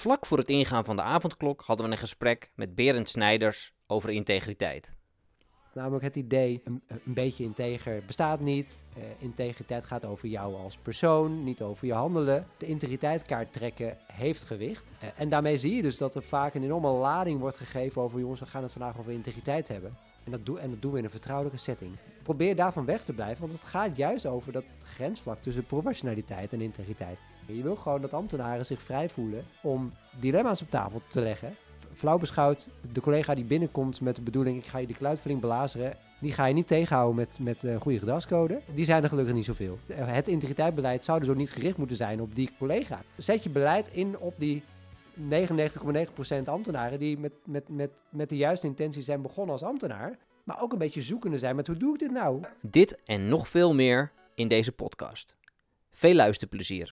Vlak voor het ingaan van de avondklok hadden we een gesprek met Berend Snijders over integriteit. Namelijk het idee, een, beetje integer bestaat niet. Uh, integriteit gaat over jou als persoon, niet over je handelen. De integriteitkaart trekken heeft gewicht. Uh, en daarmee zie je dus dat er vaak een enorme lading wordt gegeven over... jongens, we gaan het vandaag over integriteit hebben. En dat, doe, en dat doen we in een vertrouwelijke setting. Probeer daarvan weg te blijven, want het gaat juist over dat grensvlak tussen professionaliteit en integriteit. Je wil gewoon dat ambtenaren zich vrij voelen om dilemma's op tafel te leggen. Flauw beschouwd, de collega die binnenkomt met de bedoeling: ik ga je de kluitvulling belazeren. Die ga je niet tegenhouden met, met een goede gedragscode. Die zijn er gelukkig niet zoveel. Het integriteitsbeleid zou dus ook niet gericht moeten zijn op die collega. Zet je beleid in op die 99,9% ambtenaren die met, met, met, met de juiste intentie zijn begonnen als ambtenaar. Maar ook een beetje zoekende zijn met hoe doe ik dit nou? Dit en nog veel meer in deze podcast. Veel luisterplezier.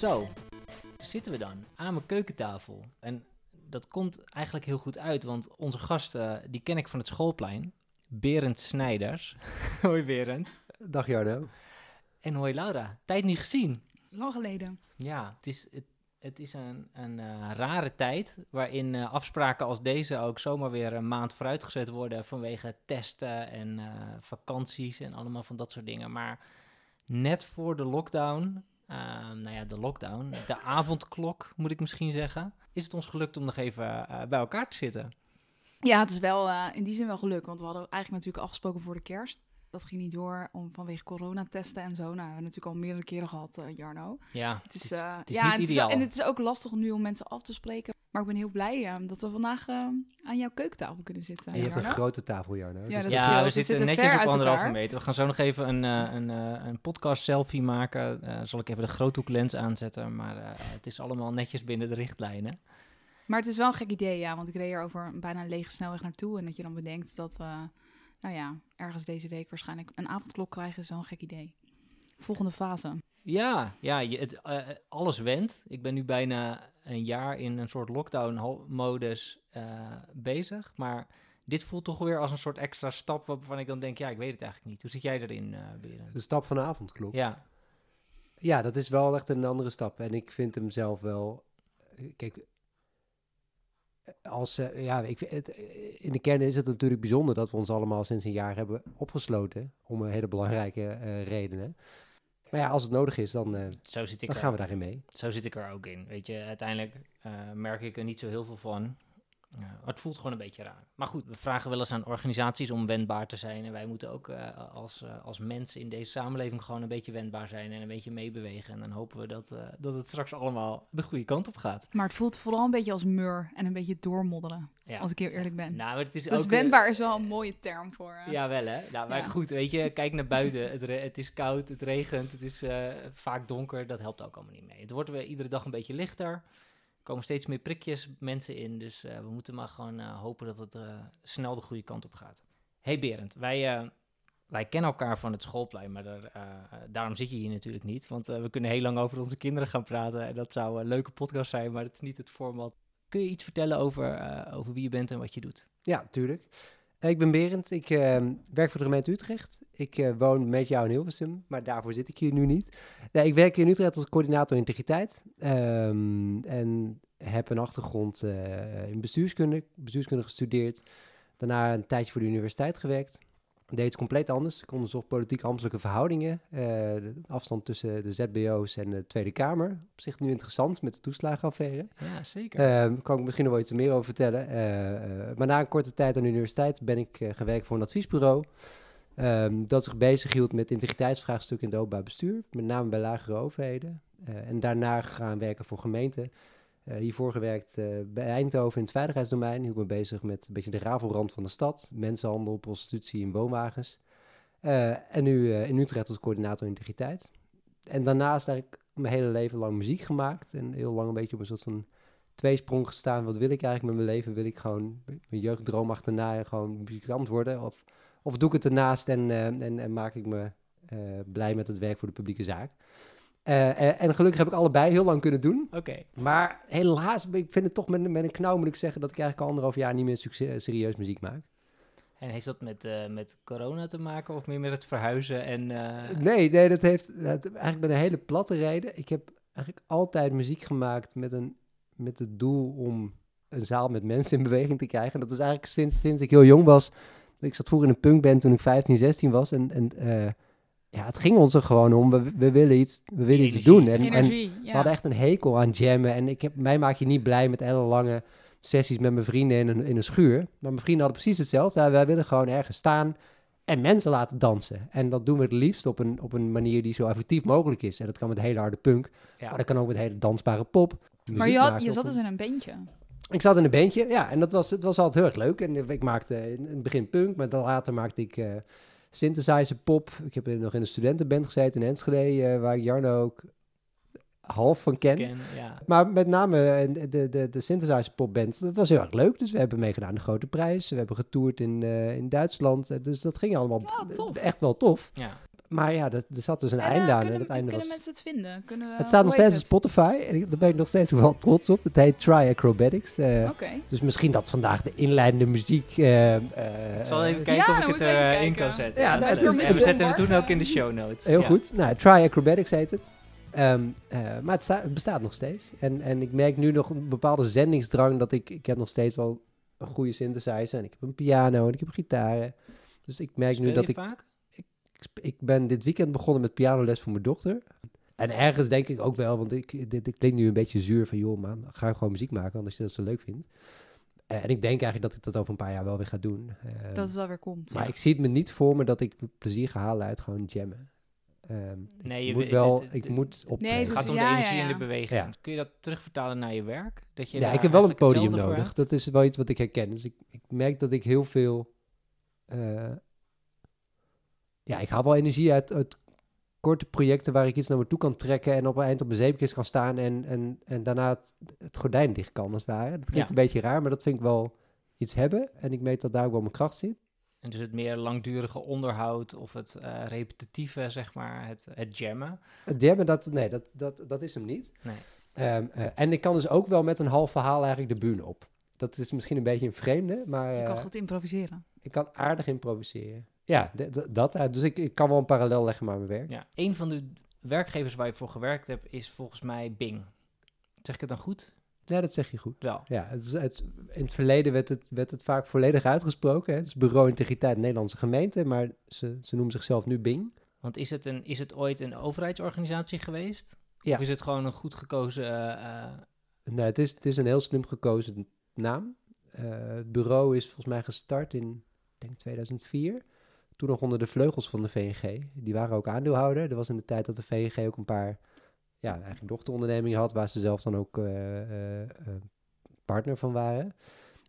Zo, zitten we dan aan mijn keukentafel. En dat komt eigenlijk heel goed uit, want onze gasten, die ken ik van het schoolplein. Berend Snijders. hoi Berend. Dag Jarno. En hoi Laura. Tijd niet gezien. Lang geleden. Ja, het is, het, het is een, een uh, rare tijd waarin uh, afspraken als deze ook zomaar weer een maand vooruitgezet worden vanwege testen en uh, vakanties en allemaal van dat soort dingen. Maar net voor de lockdown, nou ja, de lockdown, de avondklok moet ik misschien zeggen, is het ons gelukt om nog even bij elkaar te zitten. Ja, het is wel in die zin wel geluk, want we hadden eigenlijk natuurlijk afgesproken voor de kerst dat ging niet door om vanwege coronatesten en zo. Nou, we hebben natuurlijk al meerdere keren gehad, uh, Jarno. Ja, het is, het is ja, niet ideaal. Is, en het is ook lastig nu om mensen af te spreken. Maar ik ben heel blij uh, dat we vandaag aan jouw keukentafel kunnen zitten. En je Jarno. hebt een grote tafel, Jarno. Ja, Dus dat Ja, is- we we zitten zitten netjes op anderhalve meter. We gaan zo nog even een, eh, een, eh, een podcast selfie maken. Eh, zal ik even de groothoeklens aanzetten, maar eh, het is allemaal netjes binnen de richtlijnen. Maar het is wel een gek idee, ja. Want ik reed er over een bijna lege snelweg naartoe. En dat je dan bedenkt dat we, nou ja, ergens deze week waarschijnlijk een avondklok krijgen. Is wel een gek idee. Volgende fase. Ja, ja je, het, eh, alles went. Ik ben nu bijna een jaar in een soort lockdown-modus eh, bezig. Maar dit voelt toch weer als een soort extra stap waarvan ik dan denk, ja, ik weet het eigenlijk niet. Hoe zit jij erin, eh Berend? De stap van de avondklok. Ja, Ja, dat is wel echt een andere stap. En ik vind hem zelf wel. Kijk, als, ja, ik, vind het, in de kern is het natuurlijk bijzonder dat we ons allemaal sinds een jaar hebben opgesloten. Om een hele belangrijke eh, redenen. Maar ja, als het nodig is, dan, eh, zo zit ik dan er. gaan we daarin mee. Zo zit ik er ook in. Weet je, uiteindelijk eh, merk ik er niet zo heel veel van. Ja, het voelt gewoon een beetje raar. Maar goed, we vragen wel eens aan organisaties om wendbaar te zijn. En wij moeten ook eh, als, eh, als mensen in deze samenleving gewoon een beetje wendbaar zijn en een beetje meebewegen. En dan hopen we dat, eh, dat het straks allemaal de goede kant op gaat. Maar het voelt vooral een beetje als mur en een beetje doormodderen. Ja. Als ik heel eerlijk ben. Nou, maar het is dus ook... wendbaar is wel een mooie term voor... Ja, wel hè. Nou, maar Ja. goed, weet je, kijk naar buiten. Het, het is koud, het regent, het is vaak donker. Dat helpt ook allemaal niet mee. Het wordt weer iedere dag een beetje lichter. Komen steeds meer prikjes mensen in. Dus eh, we moeten maar gewoon eh, hopen dat het eh, snel de goede kant op gaat. hey Berend, wij, wij kennen elkaar van het schoolplein. Maar daar, daarom zit je hier natuurlijk niet. Want we kunnen heel lang over onze kinderen gaan praten. En dat zou een leuke podcast zijn, maar dat is niet het format. Kun je iets vertellen over, over wie je bent en wat je doet? Ja, tuurlijk. Ik ben Berend. Ik eh, werk voor de gemeente Utrecht. Ik eh, woon met jou in Hilversum, maar daarvoor zit ik hier nu niet. Ik werk in Utrecht als coördinator integriteit. ehm, en heb een achtergrond eh, in bestuurskunde, bestuurskunde gestudeerd. Daarna een tijdje voor de universiteit gewerkt. Deed het compleet anders. Ik onderzocht politiek-ambtelijke verhoudingen. eh, de afstand tussen de ZBO's en de Tweede Kamer. Op zich nu interessant met de toeslagenaffaire. Ja, zeker. Daar kan ik misschien nog wel iets meer over vertellen. Eh, eh, maar na een korte tijd aan de universiteit ben ik gewerkt voor een adviesbureau. ehm, dat zich bezighield met integriteitsvraagstukken in het openbaar bestuur. Met name bij lagere overheden. En daarna gaan werken voor gemeenten. Eh, hiervoor gewerkt eh, bij Eindhoven in het veiligheidsdomein. Hield me bezig met een beetje de rafelrand van de stad. Mensenhandel, prostitutie in woonwagens. Eh, en nu in Utrecht als coördinator integriteit. En daarnaast eigenlijk mijn hele leven lang muziek gemaakt. En heel lang een beetje op een soort van tweesprong gestaan. Wat wil ik eigenlijk met mijn leven? Wil ik gewoon mijn jeugddroom achterna en gewoon muzikant worden? Of, of doe ik het ernaast en, en, en maak ik me blij met het werk voor de publieke zaak? Uh, en gelukkig heb ik allebei heel lang kunnen doen. Oké. Maar helaas, ik vind het toch met, met een knauw moet ik zeggen dat ik eigenlijk al anderhalf jaar niet meer succes, serieus muziek maak. En heeft dat met, uh, met corona te maken of meer met het verhuizen? En, Nee, nee, dat heeft eigenlijk met een hele platte reden. Ik heb eigenlijk altijd muziek gemaakt met, een, met het doel om een zaal met mensen in beweging te krijgen. Dat is eigenlijk sinds, sinds ik heel jong was. Ik zat vroeger in een punkband toen ik 15, 16 was. En, en ja, het ging ons er gewoon om. We, we willen iets, we willen iets doen. En, energie, en we hadden echt een hekel aan jammen. En ik heb, mij maak je niet blij met hele lange sessies met mijn vrienden in een, in een schuur. Maar mijn vrienden hadden precies hetzelfde. wij willen gewoon ergens staan en mensen laten dansen. En dat doen we het liefst op een, op een manier die zo effectief mogelijk is. En dat kan met hele harde punk, ja. maar dat kan ook met hele dansbare pop. Maar je, had, je zat dus in een bandje? Ik zat in een bandje, ja. En dat was, het was altijd heel erg leuk. En ik maakte in het begin punk, maar dan later maakte ik... Uh, synthesizer pop. Ik heb nog in een studentenband gezeten in Enschede, uh, waar Jarno ook half van ken. ken ja. Maar met name eh, de, de, de synthesizer popband, dat was heel erg leuk. Dus we hebben meegedaan aan de Grote Prijs. We hebben getoerd in, uh, in Duitsland. Dus dat ging allemaal echt wel tof. Ja. Maar ja, er, er zat dus een en, einde aan. Kunnen, en het einde kunnen mensen het vinden? Kunnen, het staat nog steeds op Spotify. En daar ben ik nog steeds wel trots op. Het heet Try Acrobatics. Uh, Dus misschien dat vandaag de inleidende muziek... Uh, uh, ik zal even kijken of ik het erin kan zetten. Ja, nou, en we zetten het toen ook in de show notes. Heel goed. Nou, Try Acrobatics heet het. Um, maar het, het, bestaat nog steeds. En, en ik merk nu nog een bepaalde zendingsdrang dat ik... Ik heb nog steeds wel een goede synthesizer. En ik heb een piano en ik heb gitaren. Dus ik merk nu dat ik... vaak? Ik ben dit weekend begonnen met pianoles voor mijn dochter. En ergens denk ik ook wel, want ik, dit, ik klinkt nu een beetje zuur van... joh man, ga gewoon muziek maken, als je dat zo leuk vindt. en ik denk eigenlijk dat ik dat over een paar jaar wel weer ga doen. Uh, dat het wel weer komt. Maar ik zie het me niet voor me dat ik plezier ga halen uit gewoon jammen. Um, nee, je moet wel, ik moet op. Nee, het gaat om de energie en de beweging. Kun je dat terugvertalen naar je werk? Dat je ja, ik heb wel een podium nodig. Dat is wel iets wat ik herken. Dus ik, ik merk dat ik heel veel uh, ja, ik haal wel energie uit, uit korte projecten waar ik iets naar me toe kan trekken en op een eind op mijn zeepkist kan staan en, en, en daarna het, het gordijn dicht kan, als het ware. Dat klinkt een beetje raar, maar dat vind ik wel iets hebben. En ik weet dat daar ook wel mijn kracht zit. En dus het meer langdurige onderhoud of het uh, repetitieve, zeg maar, het, het jammen? Het jammen, dat, nee, dat, dat, dat is hem niet. Nee. Ehm, eh, en ik kan dus ook wel met een half verhaal eigenlijk de bühne op. Dat is misschien een beetje een vreemde, maar... Je kan uh, goed improviseren. Ik kan aardig improviseren. Ja, dat. Dus ik, ik kan wel een parallel leggen met mijn werk. Ja, een van de werkgevers waar je voor gewerkt hebt is volgens mij Bing. Zeg ik het dan goed? Ja, dat zeg je goed. Wel. Ja, het is, het, in het verleden werd het, werd het vaak volledig uitgesproken. Hè. Het is Bureau Integriteit Nederlandse Gemeente, maar ze, ze noemen zichzelf nu Bing. Want is het, een, is het ooit een overheidsorganisatie geweest? Ja. Of is het gewoon een goed gekozen... Uh, Nee, het is, het is een heel slim gekozen naam. Uh, het bureau is volgens mij gestart in, denk 2004 toen nog onder de vleugels van de VNG. Die waren ook aandeelhouder. Er was in de tijd dat de VNG ook een paar ja, eigenlijk dochterondernemingen had, waar ze zelf dan ook uh, partner van waren.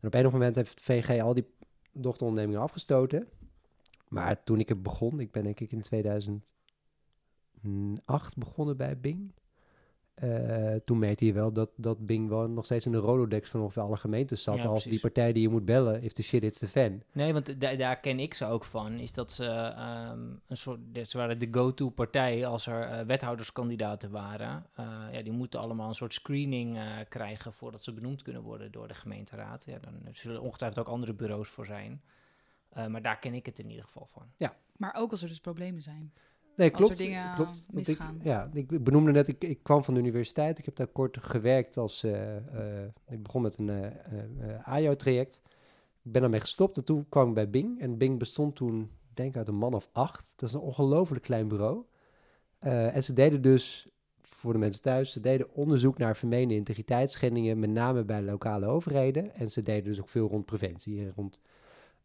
En op een moment heeft VNG al die dochterondernemingen afgestoten. Maar toen ik het begon, ik ben denk ik in 2008 begonnen bij Bing. Uh, toen merkte je wel dat, dat Bing wel nog steeds in de Rolodex van ongeveer alle gemeentes zat. als die partij die je moet bellen, if the shit it's the fan. Nee, want daar ken ik ze ook van. Is dat ze um, een soort, ze waren de go-to partij als er uh, wethouderskandidaten waren. Uh, ja, die moeten allemaal een soort screening krijgen voordat ze benoemd kunnen worden door de gemeenteraad. Ja, dan zullen ongetwijfeld ook andere bureaus voor zijn. maar daar ken ik het in ieder geval van. Ja. Maar ook als er dus problemen zijn. Nee, klopt. Dingen klopt. Ik, ja, ik benoemde net, ik, ik kwam van de universiteit. Ik heb daar kort gewerkt als... Uh, uh, ik begon met een uh, AJO-traject. Ik ben daarmee gestopt en toen kwam ik bij Bing. En Bing bestond toen, denk ik, uit een man of acht. Dat is een ongelooflijk klein bureau. en ze deden dus, voor de mensen thuis, ze deden onderzoek naar vermeende integriteitsschendingen, met name bij lokale overheden. En ze deden dus ook veel rond preventie en rond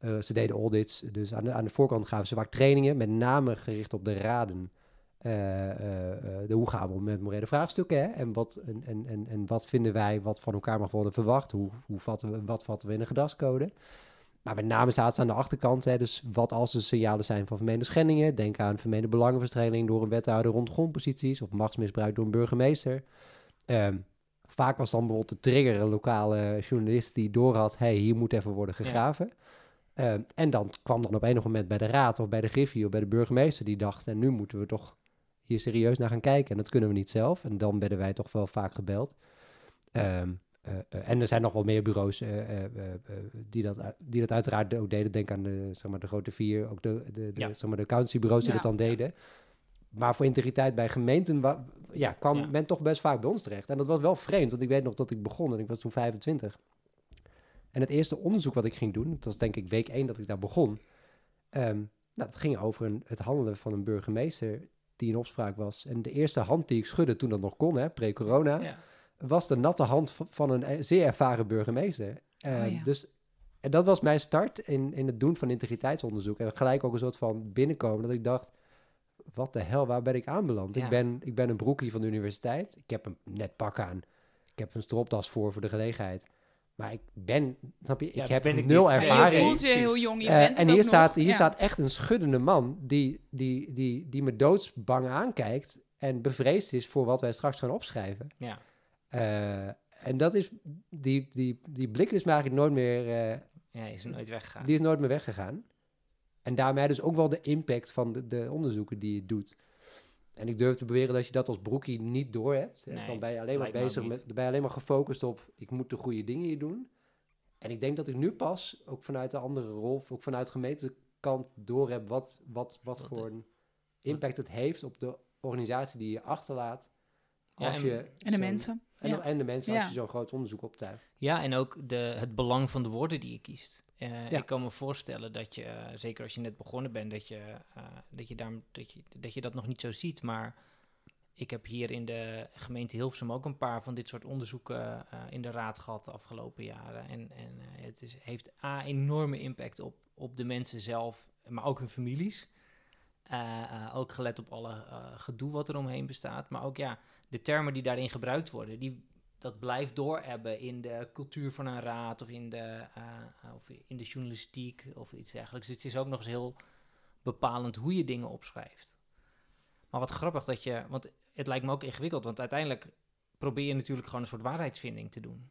uh, ze deden audits, dus aan de, aan de voorkant gaven ze vaak trainingen, met name gericht op de raden eh, eh, eh, de hoe gaan we om met morele vraagstukken? Hè? En, wat, en, en, en, wat vinden wij wat van elkaar mag worden verwacht? Hoe, hoe vatten we, wat vatten we in een gedragscode? Maar met name staat ze aan de achterkant. Hè, dus wat als er signalen zijn van vermeende schendingen? Denk aan vermeende belangenverstrengeling door een wethouder rond grondposities of machtsmisbruik door een burgemeester. Ehm, vaak was dan bijvoorbeeld de trigger een lokale journalist die doorhad: hey, hier moet even worden gegraven. Ehm, en dan kwam dan op enig moment bij de raad of bij de griffie of bij de burgemeester die dacht: en nu moeten we toch hier serieus naar gaan kijken. En dat kunnen we niet zelf. En dan werden wij toch wel vaak gebeld. Ehm, eh, eh, en er zijn nog wel meer bureaus eh, eh, eh, eh, die, dat, die dat uiteraard ook deden. Denk aan de, zeg maar, de grote vier, ook de, de, de, Ja. zeg maar, de accountancybureaus die Ja. dat dan deden. Maar voor integriteit bij gemeenten wa- ja, kwam Ja. men toch best vaak bij ons terecht. En dat was wel vreemd, want ik weet nog dat ik begon en ik was toen 25. En het eerste onderzoek wat ik ging doen, dat was denk ik week 1 dat ik daar begon. ehm, nou, dat ging over een, het handelen van een burgemeester die in opspraak was. En de eerste hand die ik schudde toen dat nog kon, hè, pre-corona, Ja. was de natte hand van een eh, zeer ervaren burgemeester. Eh, Oh ja. Dus en dat was mijn start in, in het doen van integriteitsonderzoek. En gelijk ook een soort van binnenkomen dat ik dacht, wat de hel, waar ben ik aanbeland? Ja. Ik, ben, ik ben een broekie van de universiteit. Ik heb een net pak aan. Ik heb een stropdas voor voor de gelegenheid. Maar ik ben, snap je, Ja, ik heb ben ik nul niet. En je ervaring. voelt je heel jong, je bent het en hier, ook staat, nog. hier Ja. staat echt een schuddende man die, die, die, die me doodsbang aankijkt en bevreesd is voor wat wij straks gaan opschrijven. Ja. Eh, en dat is, die, die, die blik is me eigenlijk nooit meer, eh, ja, is er nooit weggegaan. die is nooit meer weggegaan. En daarmee dus ook wel de impact van de, de onderzoeken die je doet. En ik durf te beweren dat je dat als broekie niet doorhebt. Nee, Dan ben je alleen maar bezig met, dan ben je alleen maar gefocust op, ik moet de goede dingen hier doen. En ik denk dat ik nu pas, ook vanuit de andere rol, of ook vanuit gemeentekant, doorheb wat, wat, wat Wat voor een impact het heeft op de organisatie die je achterlaat. Ja, Als en- je En de mensen. En, Ja. en de mensen Ja. als je zo'n groot onderzoek optuigt. Ja, en ook de, het belang van de woorden die je kiest. Eh, Ja. Ik kan me voorstellen dat je, eh, zeker als je net begonnen bent, dat je, eh, dat, je daar, dat, je, dat je dat nog niet zo ziet. Maar ik heb hier in de gemeente Hilversum ook een paar van dit soort onderzoeken eh, in de raad gehad de afgelopen jaren. En, en eh, het is, heeft A, enorme impact op, op de mensen zelf, maar ook hun families. Eh, eh, ook gelet op alle eh, gedoe wat er omheen bestaat. Maar ook ja, de termen die daarin gebruikt worden, die, dat blijft doorhebben in de cultuur van een raad of in de, of in de journalistiek of iets dergelijks. Dus het is ook nog eens heel bepalend hoe je dingen opschrijft. Maar wat grappig dat je, want het lijkt me ook ingewikkeld, want uiteindelijk probeer je natuurlijk gewoon een soort waarheidsvinding te doen.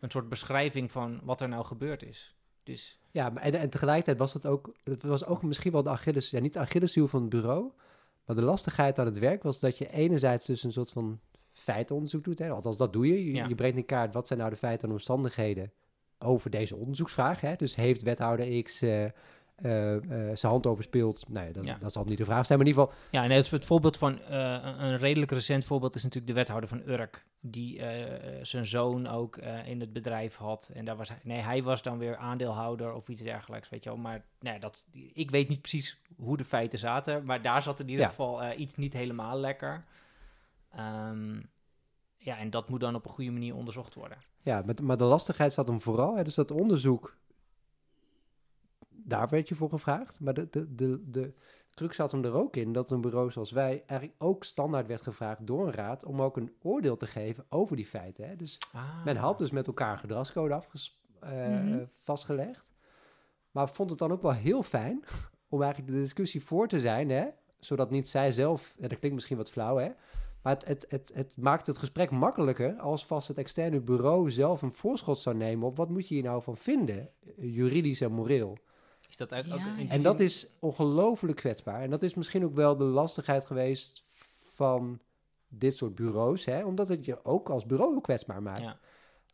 Een soort beschrijving van wat er nou gebeurd is. Dus Ja, maar en, en tegelijkertijd was het ook, het was ook misschien wel de Achilles, ja, niet de Achilleshiel van het bureau, maar de lastigheid aan het werk was dat je enerzijds dus een soort van feitenonderzoek doet, hè, althans dat doe je. Je, Ja. je brengt in kaart wat zijn nou de feiten en omstandigheden over deze onderzoeksvraag. Hè? Dus heeft wethouder X eh, zijn hand overspeeld? Nou ja, dat, Ja. dat zal niet de vraag zijn, maar in ieder geval, Ja, en het, het voorbeeld van eh, een, redelijk recent voorbeeld is natuurlijk de wethouder van Urk, die eh, zijn zoon ook eh, in het bedrijf had. En daar was hij, nee, hij was dan weer aandeelhouder of iets dergelijks, weet je wel. Maar nee, dat, ik weet niet precies hoe de feiten zaten, maar daar zat in ieder Ja. geval eh, iets niet helemaal lekker. Ehm, ja, en dat moet dan op een goede manier onderzocht worden. Ja, maar de lastigheid zat hem vooral. Hè, dus dat onderzoek, daar werd je voor gevraagd. Maar de, de, de, de truc zat hem er ook in dat een bureau zoals wij eigenlijk ook standaard werd gevraagd door een raad om ook een oordeel te geven over die feiten. Hè. Dus men had dus met elkaar een gedragscode afges, eh, Mhm. vastgelegd. Maar vond het dan ook wel heel fijn om eigenlijk de discussie voor te zijn, hè, zodat niet zij zelf, ja, dat klinkt misschien wat flauw, hè, maar het, het, het, het maakt het gesprek makkelijker als vast het externe bureau zelf een voorschot zou nemen op wat moet je hier nou van vinden, juridisch en moreel. Is dat ook, Ja, En dat is ongelooflijk kwetsbaar. En dat is misschien ook wel de lastigheid geweest van dit soort bureaus, hè? omdat het je ook als bureau kwetsbaar maakt. Ja.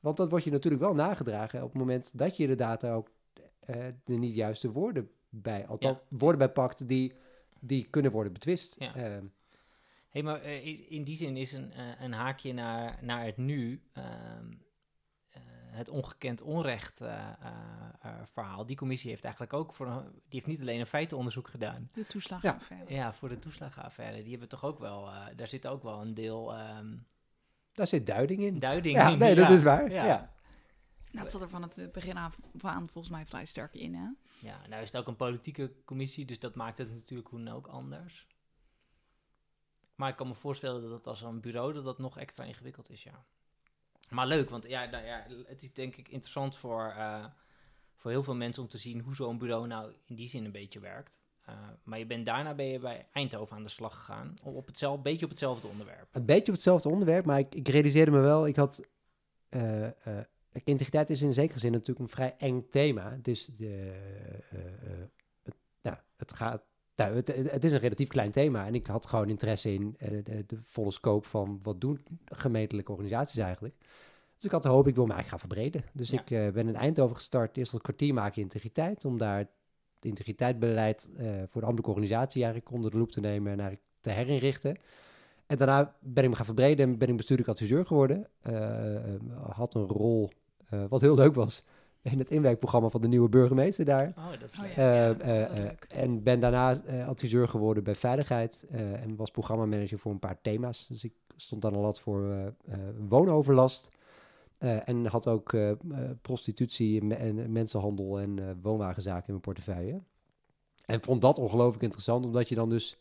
Want dat wordt je natuurlijk wel nagedragen op het moment dat je inderdaad daar ook eh, de niet juiste woorden bij, althans woorden bij pakt die, die kunnen worden betwist. Ja. Ehm, Hé, maar eh, in die zin is een, eh, een haakje naar, naar het nu, ehm, eh, het ongekend onrecht eh, eh, eh, verhaal. Die commissie heeft eigenlijk ook voor een, die heeft niet alleen een feitenonderzoek gedaan. De toeslagenaffaire. Ja, voor de toeslagenaffaire. Die hebben toch ook wel, eh, daar zit ook wel een deel ehm, daar zit duiding in. duiding Ja, in. nee, dat is waar. Ja. Ja. Dat zat er van het begin af aan volgens mij vrij sterk in, hè? Ja, nou is het ook een politieke commissie, dus dat maakt het natuurlijk hoe dan ook anders. Maar ik kan me voorstellen dat als een bureau dat dat nog extra ingewikkeld is, ja. Maar leuk, want ja, nou ja het is denk ik interessant voor, eh, voor heel veel mensen om te zien hoe zo'n bureau nou in die zin een beetje werkt. Uh, maar je bent, daarna ben je bij Eindhoven aan de slag gegaan, op hetzelfde, beetje op hetzelfde onderwerp. Een beetje op hetzelfde onderwerp, maar ik, ik realiseerde me wel, ik had... Uh, integriteit is in zekere zin natuurlijk een vrij eng thema. Is, de, het gaat nou, het, het, is een relatief klein thema en ik had gewoon interesse in de, de, volle scope van wat doen gemeentelijke organisaties eigenlijk. Dus ik had de hoop, ik wil me eigenlijk gaan verbreden. Dus ik uh, ben in Eindhoven gestart, eerst een kwartier maken integriteit, om daar het integriteitsbeleid uh, voor de ambtelijke organisatie eigenlijk onder de loep te nemen en eigenlijk te herinrichten. En daarna ben ik me gaan verbreden en ben ik bestuurlijk adviseur geworden. Uh, had een rol, wat heel leuk was, in het inwerkprogramma van de nieuwe burgemeester daar. Oh, dat is oh, ja. leuk. En ben daarna adviseur geworden bij veiligheid en was programmamanager voor een paar thema's. Dus ik stond dan al wat voor woonoverlast. Uh, en had ook uh, prostitutie en mensenhandel en woonwagenzaken in mijn portefeuille. En vond dat ongelooflijk interessant, omdat je dan dus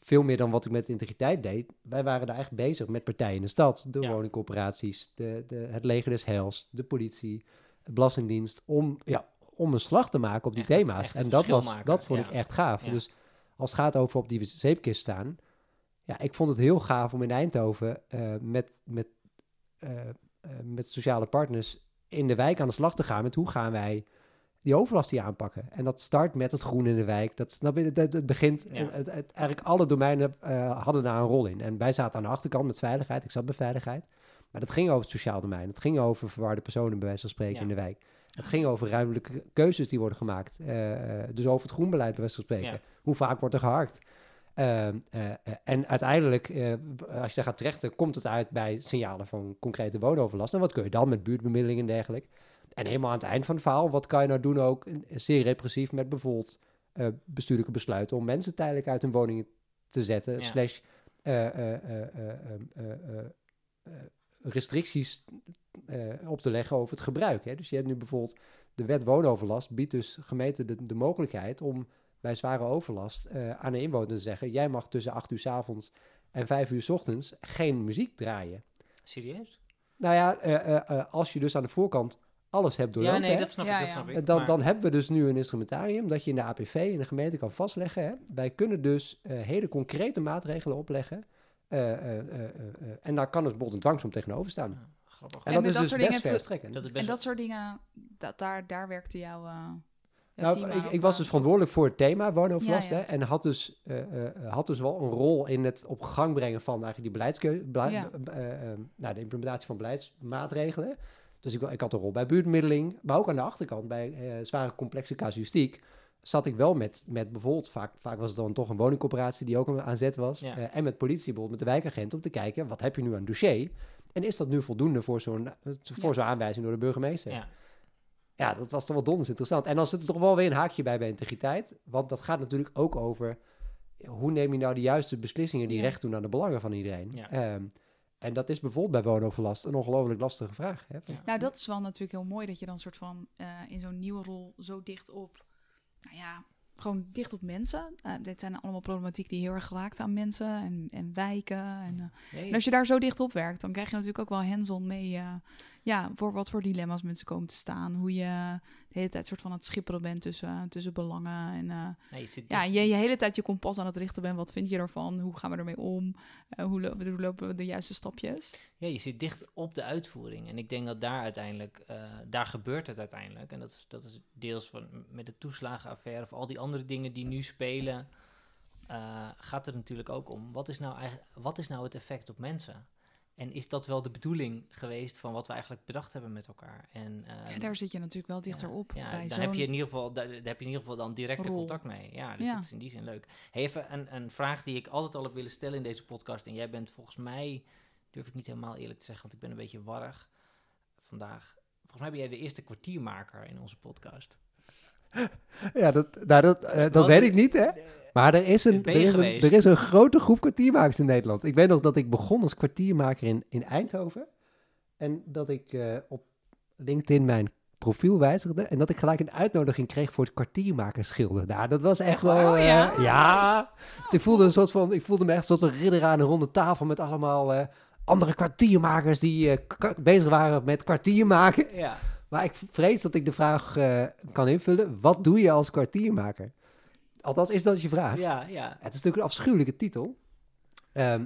veel meer dan wat ik met integriteit deed. Wij waren daar echt bezig met partijen in de stad, de ja. woningcorporaties, de, de, het leger des heils, de politie, de belastingdienst, om, ja, om een slag te maken op die thema's. en dat, was, dat vond ik echt gaaf. Dus als het gaat over op die zeepkist staan, ja, ik vond het heel gaaf om in Eindhoven uh, met, met uh, met sociale partners in de wijk aan de slag te gaan met hoe gaan wij die overlast hier aanpakken. En dat start met het groen in de wijk. Dat, snap je, het, het begint, het, het, eigenlijk alle domeinen hadden daar een rol in. En wij zaten aan de achterkant met veiligheid. Ik zat bij veiligheid. Maar dat ging over het sociaal domein. Het ging over verwarde personen, bij wijze van spreken, in de wijk. Het ging over ruimtelijke keuzes die worden gemaakt. Uh, dus over het groenbeleid, bij wijze van spreken. Hoe vaak wordt er geharkt? Uh, uh, en uiteindelijk, als je daar gaat terechten, komt het uit bij signalen van concrete woonoverlast. En wat kun je dan met buurtbemiddeling en dergelijke? En helemaal aan het eind van het verhaal, wat kan je nou doen ook zeer repressief met bijvoorbeeld bestuurlijke besluiten om mensen tijdelijk uit hun woningen te zetten, ja. slash restricties op te leggen over het gebruik. Hè? Dus je hebt nu bijvoorbeeld de wet woonoverlast biedt dus gemeenten de, de mogelijkheid om bij zware overlast uh, aan de inwoners zeggen: jij mag tussen 8 uur s avonds en 5 uur s ochtends geen muziek draaien. Serieus? Nou ja, uh, uh, als je dus aan de voorkant alles hebt doorlopen, ja, nee, dat snap ik, dat snap ik. Dan, maar... dan hebben we dus nu een instrumentarium dat je in de APV in de gemeente kan vastleggen. Hè. Wij kunnen dus hele concrete maatregelen opleggen. En daar kan dus bijvoorbeeld een dwangsom tegenover staan. Ja, en, en dat is dat dus best verstrekkend. Dat en dat soort dingen, dat, daar, daar werkte jouw nou, ik, ik, was dus verantwoordelijk voor het thema woonoverlast. Ja, ja. Hè, en had dus, uh, uh, had dus wel een rol in het op gang brengen van eigenlijk die beleidskeuze, beleid, ja. uh, nou, de implementatie van beleidsmaatregelen. Dus ik, ik, had een rol bij buurtmiddeling, maar ook aan de achterkant bij zware complexe casuïstiek zat ik wel met, met bijvoorbeeld, vaak, vaak was het dan toch een woningcorporatie die ook aan zet was. en met politie, bijvoorbeeld met de wijkagent, om te kijken, wat heb je nu aan dossier? En is dat nu voldoende voor zo'n voor zo'n aanwijzing door de burgemeester? Ja ja, dat was toch wel donders interessant. En dan zit er toch wel weer een haakje bij bij integriteit. Want dat gaat natuurlijk ook over... hoe neem je nou de juiste beslissingen die recht doen aan de belangen van iedereen? Ja. Um, en dat is bijvoorbeeld bij woonoverlast een ongelooflijk lastige vraag. Hè? Ja. Nou, dat is wel natuurlijk heel mooi dat je dan soort van uh, in zo'n nieuwe rol zo dicht op, nou ja, gewoon dicht op mensen. Uh, dit zijn allemaal problematiek die heel erg geraakt aan mensen en, en wijken. En, uh, nee. en, als je daar zo dicht op werkt, dan krijg je natuurlijk ook wel hands-on mee ja, voor wat voor dilemma's mensen komen te staan. Hoe je de hele tijd soort van het schipperen bent tussen, tussen belangen. En uh, ja, je, ja, je, je hele tijd je kompas aan het richten bent. Wat vind je ervan? Hoe gaan we ermee om? Uh, hoe, lo hoe, lopen we de juiste stapjes? Ja, je zit dicht op de uitvoering. En ik denk dat daar uiteindelijk, uh, daar gebeurt het uiteindelijk. En dat is, dat is deels van, met de toeslagenaffaire of al die andere dingen die nu spelen. gaat het natuurlijk ook om, wat is, nou eigenlijk, wat is nou het effect op mensen? En is dat wel de bedoeling geweest van wat we eigenlijk bedacht hebben met elkaar? En, uh, ja, daar zit je natuurlijk wel dichterop. Ja, bij dan heb je in ieder geval, daar, daar, heb je in ieder geval dan directe contact mee. Ja, dus ja. dat is in die zin leuk. Hey, even een, een vraag die ik altijd al heb willen stellen in deze podcast. En jij bent volgens mij, durf ik niet helemaal eerlijk te zeggen, want ik ben een beetje warrig vandaag. Volgens mij ben jij de eerste kwartiermaker in onze podcast. Ja, dat, nou, dat, uh, dat weet ik niet, hè? Maar er is, een, er, is een, er is een grote groep kwartiermakers in Nederland. Ik weet nog dat ik begon als kwartiermaker in, in Eindhoven. En dat ik uh, op LinkedIn mijn profiel wijzigde en dat ik gelijk een uitnodiging kreeg voor het kwartiermakerschilder. Nou, dat was echt wel... waar? Oh, eh, ja? ja. Dus ik voelde, een soort van, ik voelde me echt een soort van ridder aan een ronde tafel met allemaal eh, andere kwartiermakers die eh, bezig waren met kwartier maken. Ja. Maar ik vrees dat ik de vraag eh, kan invullen. Wat doe je als kwartiermaker? Althans, is dat je vraag? Ja, ja. Het is natuurlijk een afschuwelijke titel. Ehm,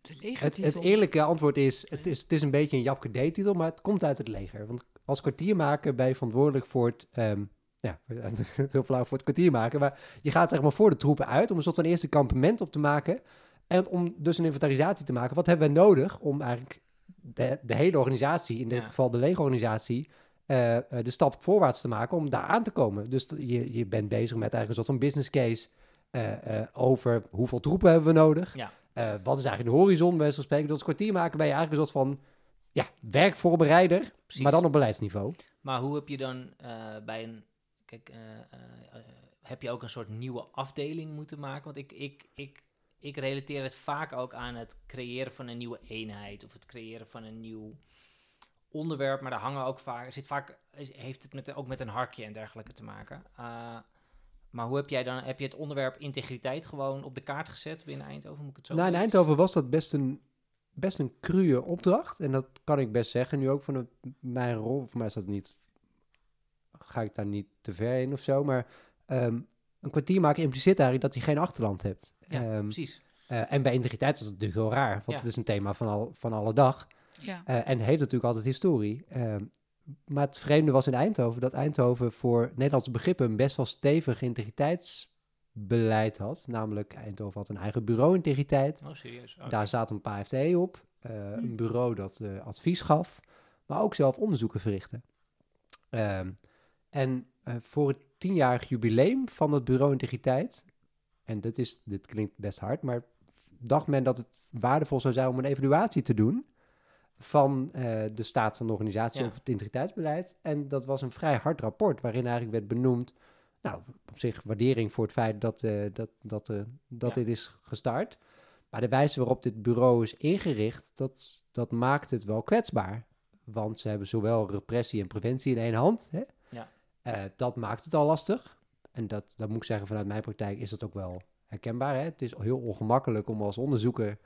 De lege het, het eerlijke antwoord is het, is, het is een beetje een Japke D-titel, maar het komt uit het leger. Want als kwartiermaker ben je verantwoordelijk voor het, ehm, ja, heel flauw voor het kwartiermaken, maar je gaat zeg maar voor de troepen uit om een soort van eerste kampement op te maken en om dus een inventarisatie te maken. Wat hebben we nodig om eigenlijk de, de hele organisatie, in dit Ja. geval de legerorganisatie, eh, eh, de stap voorwaarts te maken om daar aan te komen. Dus je, je bent bezig met eigenlijk een soort van business case eh, over hoeveel troepen hebben we nodig. Ja. Wat is eigenlijk de horizon, bij van spreken. Dus kwartier maken ben je eigenlijk een soort van ja, werkvoorbereider, Precies. maar dan op beleidsniveau. Maar hoe heb je dan bij een. Kijk, heb je ook een soort nieuwe afdeling moeten maken? Want ik, ik, ik, ik relateer het vaak ook aan het creëren van een nieuwe eenheid of het creëren van een nieuw onderwerp. Maar daar hangen ook vaak. Zit vaak. is- Heeft het met, ook met een harkje en dergelijke te maken. Eh, maar hoe heb jij dan. Heb je het onderwerp integriteit gewoon op de kaart gezet binnen Eindhoven? Moet ik het zo Nou, in? Eindhoven was dat best een, best een cruwe opdracht. En dat kan ik best zeggen. Nu ook van een- mijn rol. Voor mij is dat niet. Ga ik daar niet te ver in of zo. Maar ehm, een kwartier maken impliceert eigenlijk dat je geen achterland hebt. Ja, Ehm, precies. eh, en bij integriteit is dat natuurlijk heel raar. Want Ja. het is een thema van, al, van alle dag. Ja. Eh, en heeft natuurlijk altijd historie. Ehm, maar het vreemde was in Eindhoven dat Eindhoven voor Nederlandse begrippen een best wel stevig integriteitsbeleid had. Namelijk, Eindhoven had een eigen bureau integriteit. Oh, serieus. Oh, Daar zat een paar FTE op. eh, Een bureau dat eh, advies gaf, maar ook zelf onderzoeken verrichtte. Ehm, en eh, voor het tienjarig jubileum van het bureau integriteit, en dit, is, dit klinkt best hard, maar dacht men dat het waardevol zou zijn om een evaluatie te doen van eh, de staat van de organisatie Ja. op het integriteitsbeleid. En dat was een vrij hard rapport waarin eigenlijk werd benoemd, nou, op zich waardering voor het feit dat, eh, dat, dat, eh, dat Ja. dit is gestart. Maar de wijze waarop dit bureau is ingericht, dat, dat maakt het wel kwetsbaar. Want ze hebben zowel repressie en preventie in één hand. Hè? Ja. Dat maakt het al lastig. En dat, dat moet ik zeggen, vanuit mijn praktijk is dat ook wel herkenbaar. Hè? Het is heel ongemakkelijk om als onderzoeker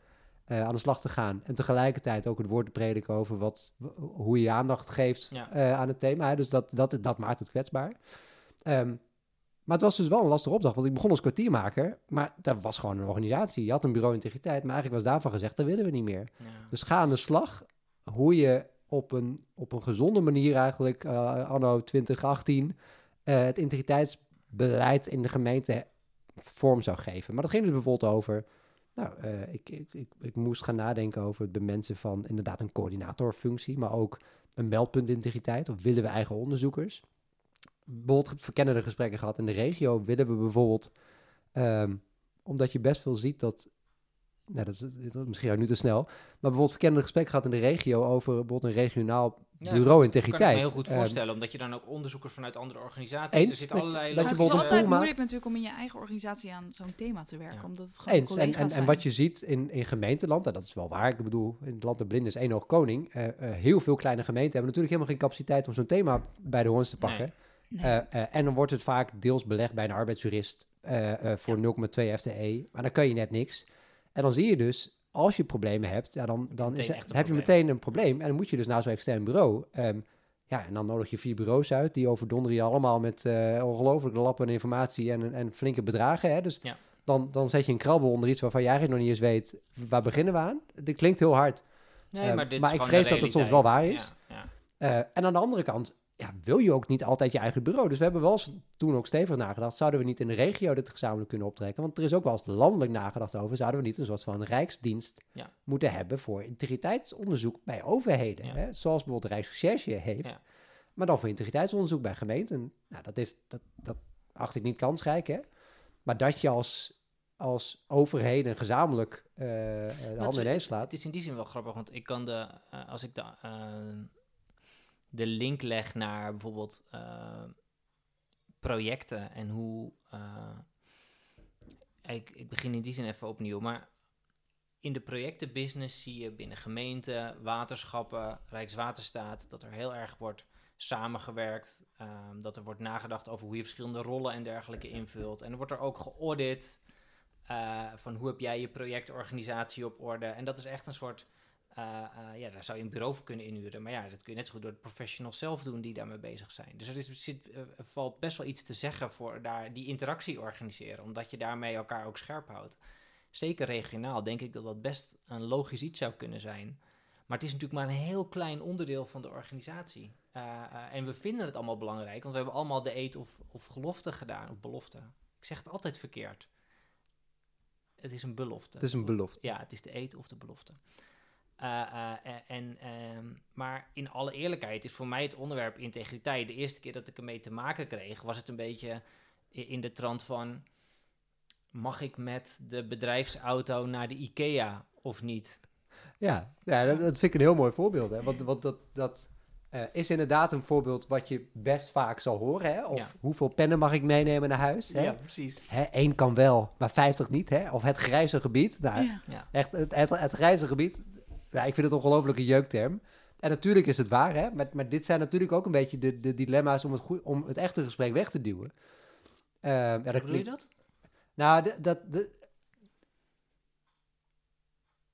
eh, aan de slag te gaan. En tegelijkertijd ook het woord te prediken over wat, hoe je aandacht geeft Ja. eh, aan het thema. Dus dat, dat, dat maakt het kwetsbaar. Ehm, maar het was dus wel een lastige opdracht, want ik begon als kwartiermaker, maar dat was gewoon een organisatie. Je had een bureau integriteit, maar eigenlijk was daarvan gezegd, dat willen we niet meer. ja. Dus ga aan de slag hoe je op een, op een gezonde manier eigenlijk, eh, anno 2018, eh, het integriteitsbeleid in de gemeente vorm zou geven. Maar dat ging dus bijvoorbeeld over, nou, eh, ik, ik, ik, moest gaan nadenken over het bemensen van inderdaad een coördinatorfunctie, maar ook een meldpunt integriteit, of willen we eigen onderzoekers? Bijvoorbeeld verkennende gesprekken gehad in de regio, willen we bijvoorbeeld, ehm, omdat je best veel ziet dat nou, dat is, dat is misschien ook nu te snel. Maar bijvoorbeeld verkennende gesprek gehad in de regio over bijvoorbeeld een regionaal Ja, bureau kan ik integriteit. me heel goed Ehm, voorstellen, omdat je dan ook onderzoekers vanuit andere organisaties... Eens, er zitten dat je- allerlei... dat je het is altijd moeilijk maakt. natuurlijk om in je eigen organisatie aan zo'n thema te werken. Omdat het gewoon eens. En, collega's en, zijn. en wat je ziet in, in gemeenteland, en dat is wel waar. Ik bedoel, in het land der blinden is één oog koning. Eh, eh, heel veel kleine gemeenten hebben natuurlijk helemaal geen capaciteit om zo'n thema bij de hoorns te pakken. Nee. Eh, eh, en dan wordt het vaak deels belegd bij een arbeidsjurist eh, eh, voor 0,2 FTE. Maar dan kan je net niks. En dan zie je dus, als je problemen hebt, ja, dan, dan is, heb je meteen een probleem. En dan moet je dus naar zo'n extern bureau. Ehm, ja, en dan nodig je vier bureaus uit. Die overdonderen je allemaal met eh ongelooflijke lappen en informatie en, en flinke bedragen. Hè? Dus Ja. dan, dan zet je een krabbel onder iets waarvan jij eigenlijk nog niet eens weet, waar beginnen we aan? Dit klinkt heel hard. Nee, Ehm, maar dit maar is ik vrees dat het soms wel waar is. Ja, ja. Eh, en aan de andere kant ja, wil je ook niet altijd je eigen bureau. Dus we hebben wel eens toen ook stevig nagedacht... zouden we niet in de regio dit gezamenlijk kunnen optrekken? Want er is ook wel eens landelijk nagedacht over... zouden we niet een soort van rijksdienst Ja. moeten hebben... voor integriteitsonderzoek bij overheden. Ja. Hè? Zoals bijvoorbeeld Rijksrecherche heeft. Ja. Maar dan voor integriteitsonderzoek bij gemeenten. Nou, dat, heeft, dat, dat acht ik niet kansrijk, hè? Maar dat je als, als overheden gezamenlijk eh, de handen ineens is, slaat... het is in die zin wel grappig, want ik kan de... eh, als ik de, eh, de link leg naar bijvoorbeeld eh, projecten en hoe... eh, ik, ik begin in die zin even opnieuw, maar in de projectenbusiness zie je binnen gemeenten, waterschappen, Rijkswaterstaat, dat er heel erg wordt samengewerkt. ehm, dat er wordt nagedacht over hoe je verschillende rollen en dergelijke invult. En er wordt er ook geaudit eh, van hoe heb jij je projectorganisatie op orde. En dat is echt een soort, ja, daar zou je een bureau voor kunnen inhuren. Maar ja, dat kun je net zo goed door de professionals zelf doen die daarmee bezig zijn. Dus er, is, zit, eh, valt best wel iets te zeggen voor daar, die interactie organiseren. Omdat je daarmee elkaar ook scherp houdt. Zeker regionaal denk ik dat dat best een logisch iets zou kunnen zijn. Maar het is natuurlijk maar een heel klein onderdeel van de organisatie. Eh, eh, en we vinden het allemaal belangrijk, want we hebben allemaal de eet of, of gelofte gedaan, of belofte. Ik zeg het altijd verkeerd. Het is een belofte. Het is een belofte. Ja, het is de eet of de belofte. Eh, eh, eh, en, ehm, maar in alle eerlijkheid is voor mij het onderwerp integriteit. De eerste keer dat ik ermee te maken kreeg, was het een beetje in de trant van: mag ik met de bedrijfsauto naar de IKEA of niet? Ja, ja dat, dat vind ik een heel mooi voorbeeld. Hè? Want, want dat, dat eh, is inderdaad een voorbeeld wat je best vaak zal horen. Hè? Of Ja. hoeveel pennen mag ik meenemen naar huis? Hè? Ja, precies. Hè, één kan wel, maar 50 niet. Hè? Of het grijze gebied. Nou. Ja. echt het, het, het grijze gebied. Ja, ik vind het ongelooflijk een jeukterm. En natuurlijk is het waar, hè? Maar, maar dit zijn natuurlijk ook een beetje de, de dilemma's om het, goed, om het echte gesprek weg te duwen. Eh, ja, dat Hoe bedoel je dat? nou, dat, de,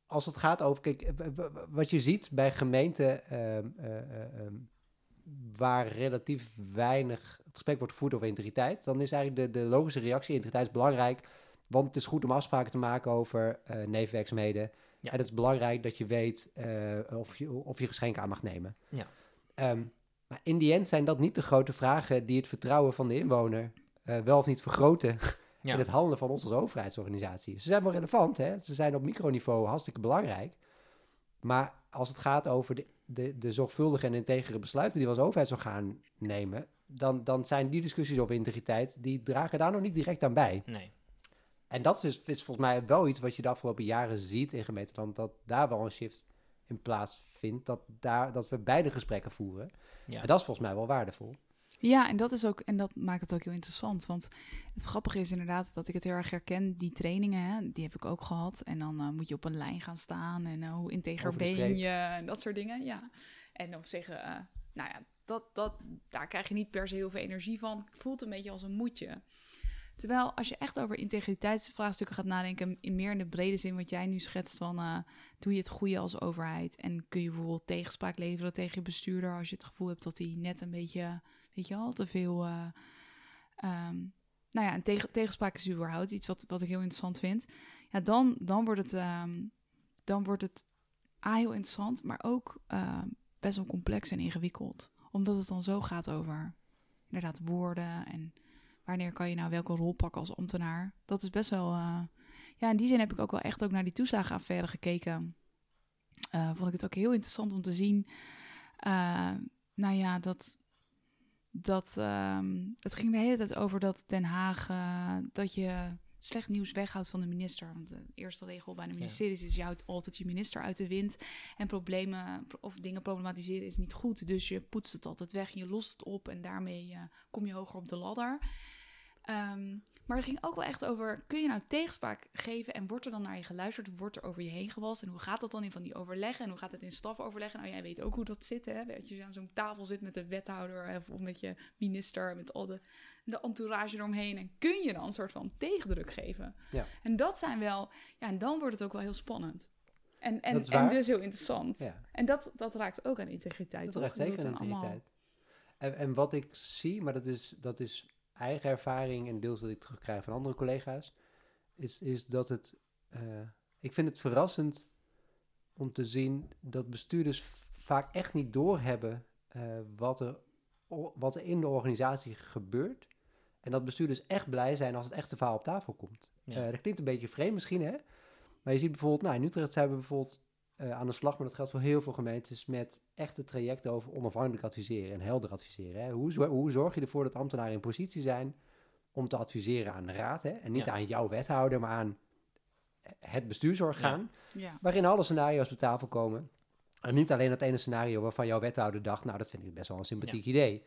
als het gaat over, kijk, wat je ziet bij gemeenten ehm, eh, eh, ehm, waar relatief weinig het gesprek wordt gevoerd over integriteit, dan is eigenlijk de, de logische reactie, integriteit is belangrijk, want het is goed om afspraken te maken over eh nevenwerkzaamheden. Ja. En het is belangrijk dat je weet eh, of, je, of je geschenken aan mag nemen. Ja. Ehm, maar in die end zijn dat niet de grote vragen die het vertrouwen van de inwoner eh, wel of niet vergroten Ja. in het handelen van ons als overheidsorganisatie. Ze zijn wel relevant, hè? ze zijn op microniveau hartstikke belangrijk. Maar als het gaat over de, de, de zorgvuldige en integere besluiten die we als overheidsorgaan nemen, dan, dan zijn die discussies over integriteit, die dragen daar nog niet direct aan bij. Nee. En dat is, is volgens mij wel iets wat je de afgelopen jaren ziet in gemeenteland, dat daar wel een shift in plaatsvindt, dat, daar, dat we beide gesprekken voeren. Ja. En dat is volgens mij wel waardevol. Ja, en dat is ook, en dat maakt het ook heel interessant. Want het grappige is inderdaad dat ik het heel erg herken. Die trainingen, hè, die heb ik ook gehad. En dan eh, moet je op een lijn gaan staan. En eh, hoe integer ben je? En dat soort dingen. Ja. En dan zeggen, eh, nou ja, dat, dat, daar krijg je niet per se heel veel energie van. Het voelt een beetje als een moedje. Terwijl als je echt over integriteitsvraagstukken gaat nadenken, in meer in de brede zin wat jij nu schetst van uh, doe je het goede als overheid en kun je bijvoorbeeld tegenspraak leveren tegen je bestuurder als je het gevoel hebt dat hij net een beetje, weet je wel, te veel. Uh, um, nou ja, tegen, tegenspraak is überhaupt iets wat, wat ik heel interessant vind. Ja, dan, dan wordt het, um, dan wordt het A heel interessant, maar ook uh, best wel complex en ingewikkeld. Omdat het dan zo gaat over inderdaad woorden en wanneer kan je nou welke rol pakken als ambtenaar. Dat is best wel... Uh, ja, in die zin heb ik ook wel echt ook naar die toeslagenaffaire gekeken. Uh, vond ik het ook heel interessant om te zien... Uh, nou ja, dat... dat um, het ging de hele tijd over dat Den Haag... Dat je slecht nieuws weghoudt van de minister. Want de eerste regel bij de ministeries is... je houdt altijd je minister uit de wind. En problemen of dingen problematiseren is niet goed. Dus je poetst het altijd weg en je lost het op... en daarmee uh, kom je hoger op de ladder... Um, maar het ging ook wel echt over, kun je nou tegenspraak geven en wordt er dan naar je geluisterd, wordt er over je heen gewast en hoe gaat dat dan in van die overleggen en hoe gaat het in stafoverleggen? Nou, jij weet ook hoe dat zit, hè? Dat je aan zo'n tafel zit met de wethouder of met je minister, met al de, de entourage eromheen en kun je dan een soort van tegendruk geven? Ja. En dat zijn wel, ja, en dan wordt het ook wel heel spannend. En, en, en dus heel interessant. Ja. En dat, dat raakt ook aan integriteit, dat toch? raakt zeker aan integriteit. Allemaal... En, en wat ik zie, maar dat is, dat is eigen ervaring en deels wat ik terugkrijg van andere collega's, is, is dat het. Uh, ik vind het verrassend om te zien dat bestuurders vaak echt niet doorhebben uh, wat, er, wat er in de organisatie gebeurt. En dat bestuurders echt blij zijn als het echte verhaal op tafel komt. Ja. Uh, dat klinkt een beetje vreemd misschien, hè? Maar je ziet bijvoorbeeld, nou in Utrecht zijn we bijvoorbeeld uh, aan de slag, maar dat geldt voor heel veel gemeentes, met echte trajecten over onafhankelijk adviseren en helder adviseren. Hè? Hoe, hoe, zorg je ervoor dat ambtenaren in positie zijn om te adviseren aan de raad, hè? en niet ja. aan jouw wethouder, maar aan het bestuursorgaan, ja. Ja. waarin alle scenario's op tafel komen. En niet alleen dat ene scenario waarvan jouw wethouder dacht, nou dat vind ik best wel een sympathiek idee.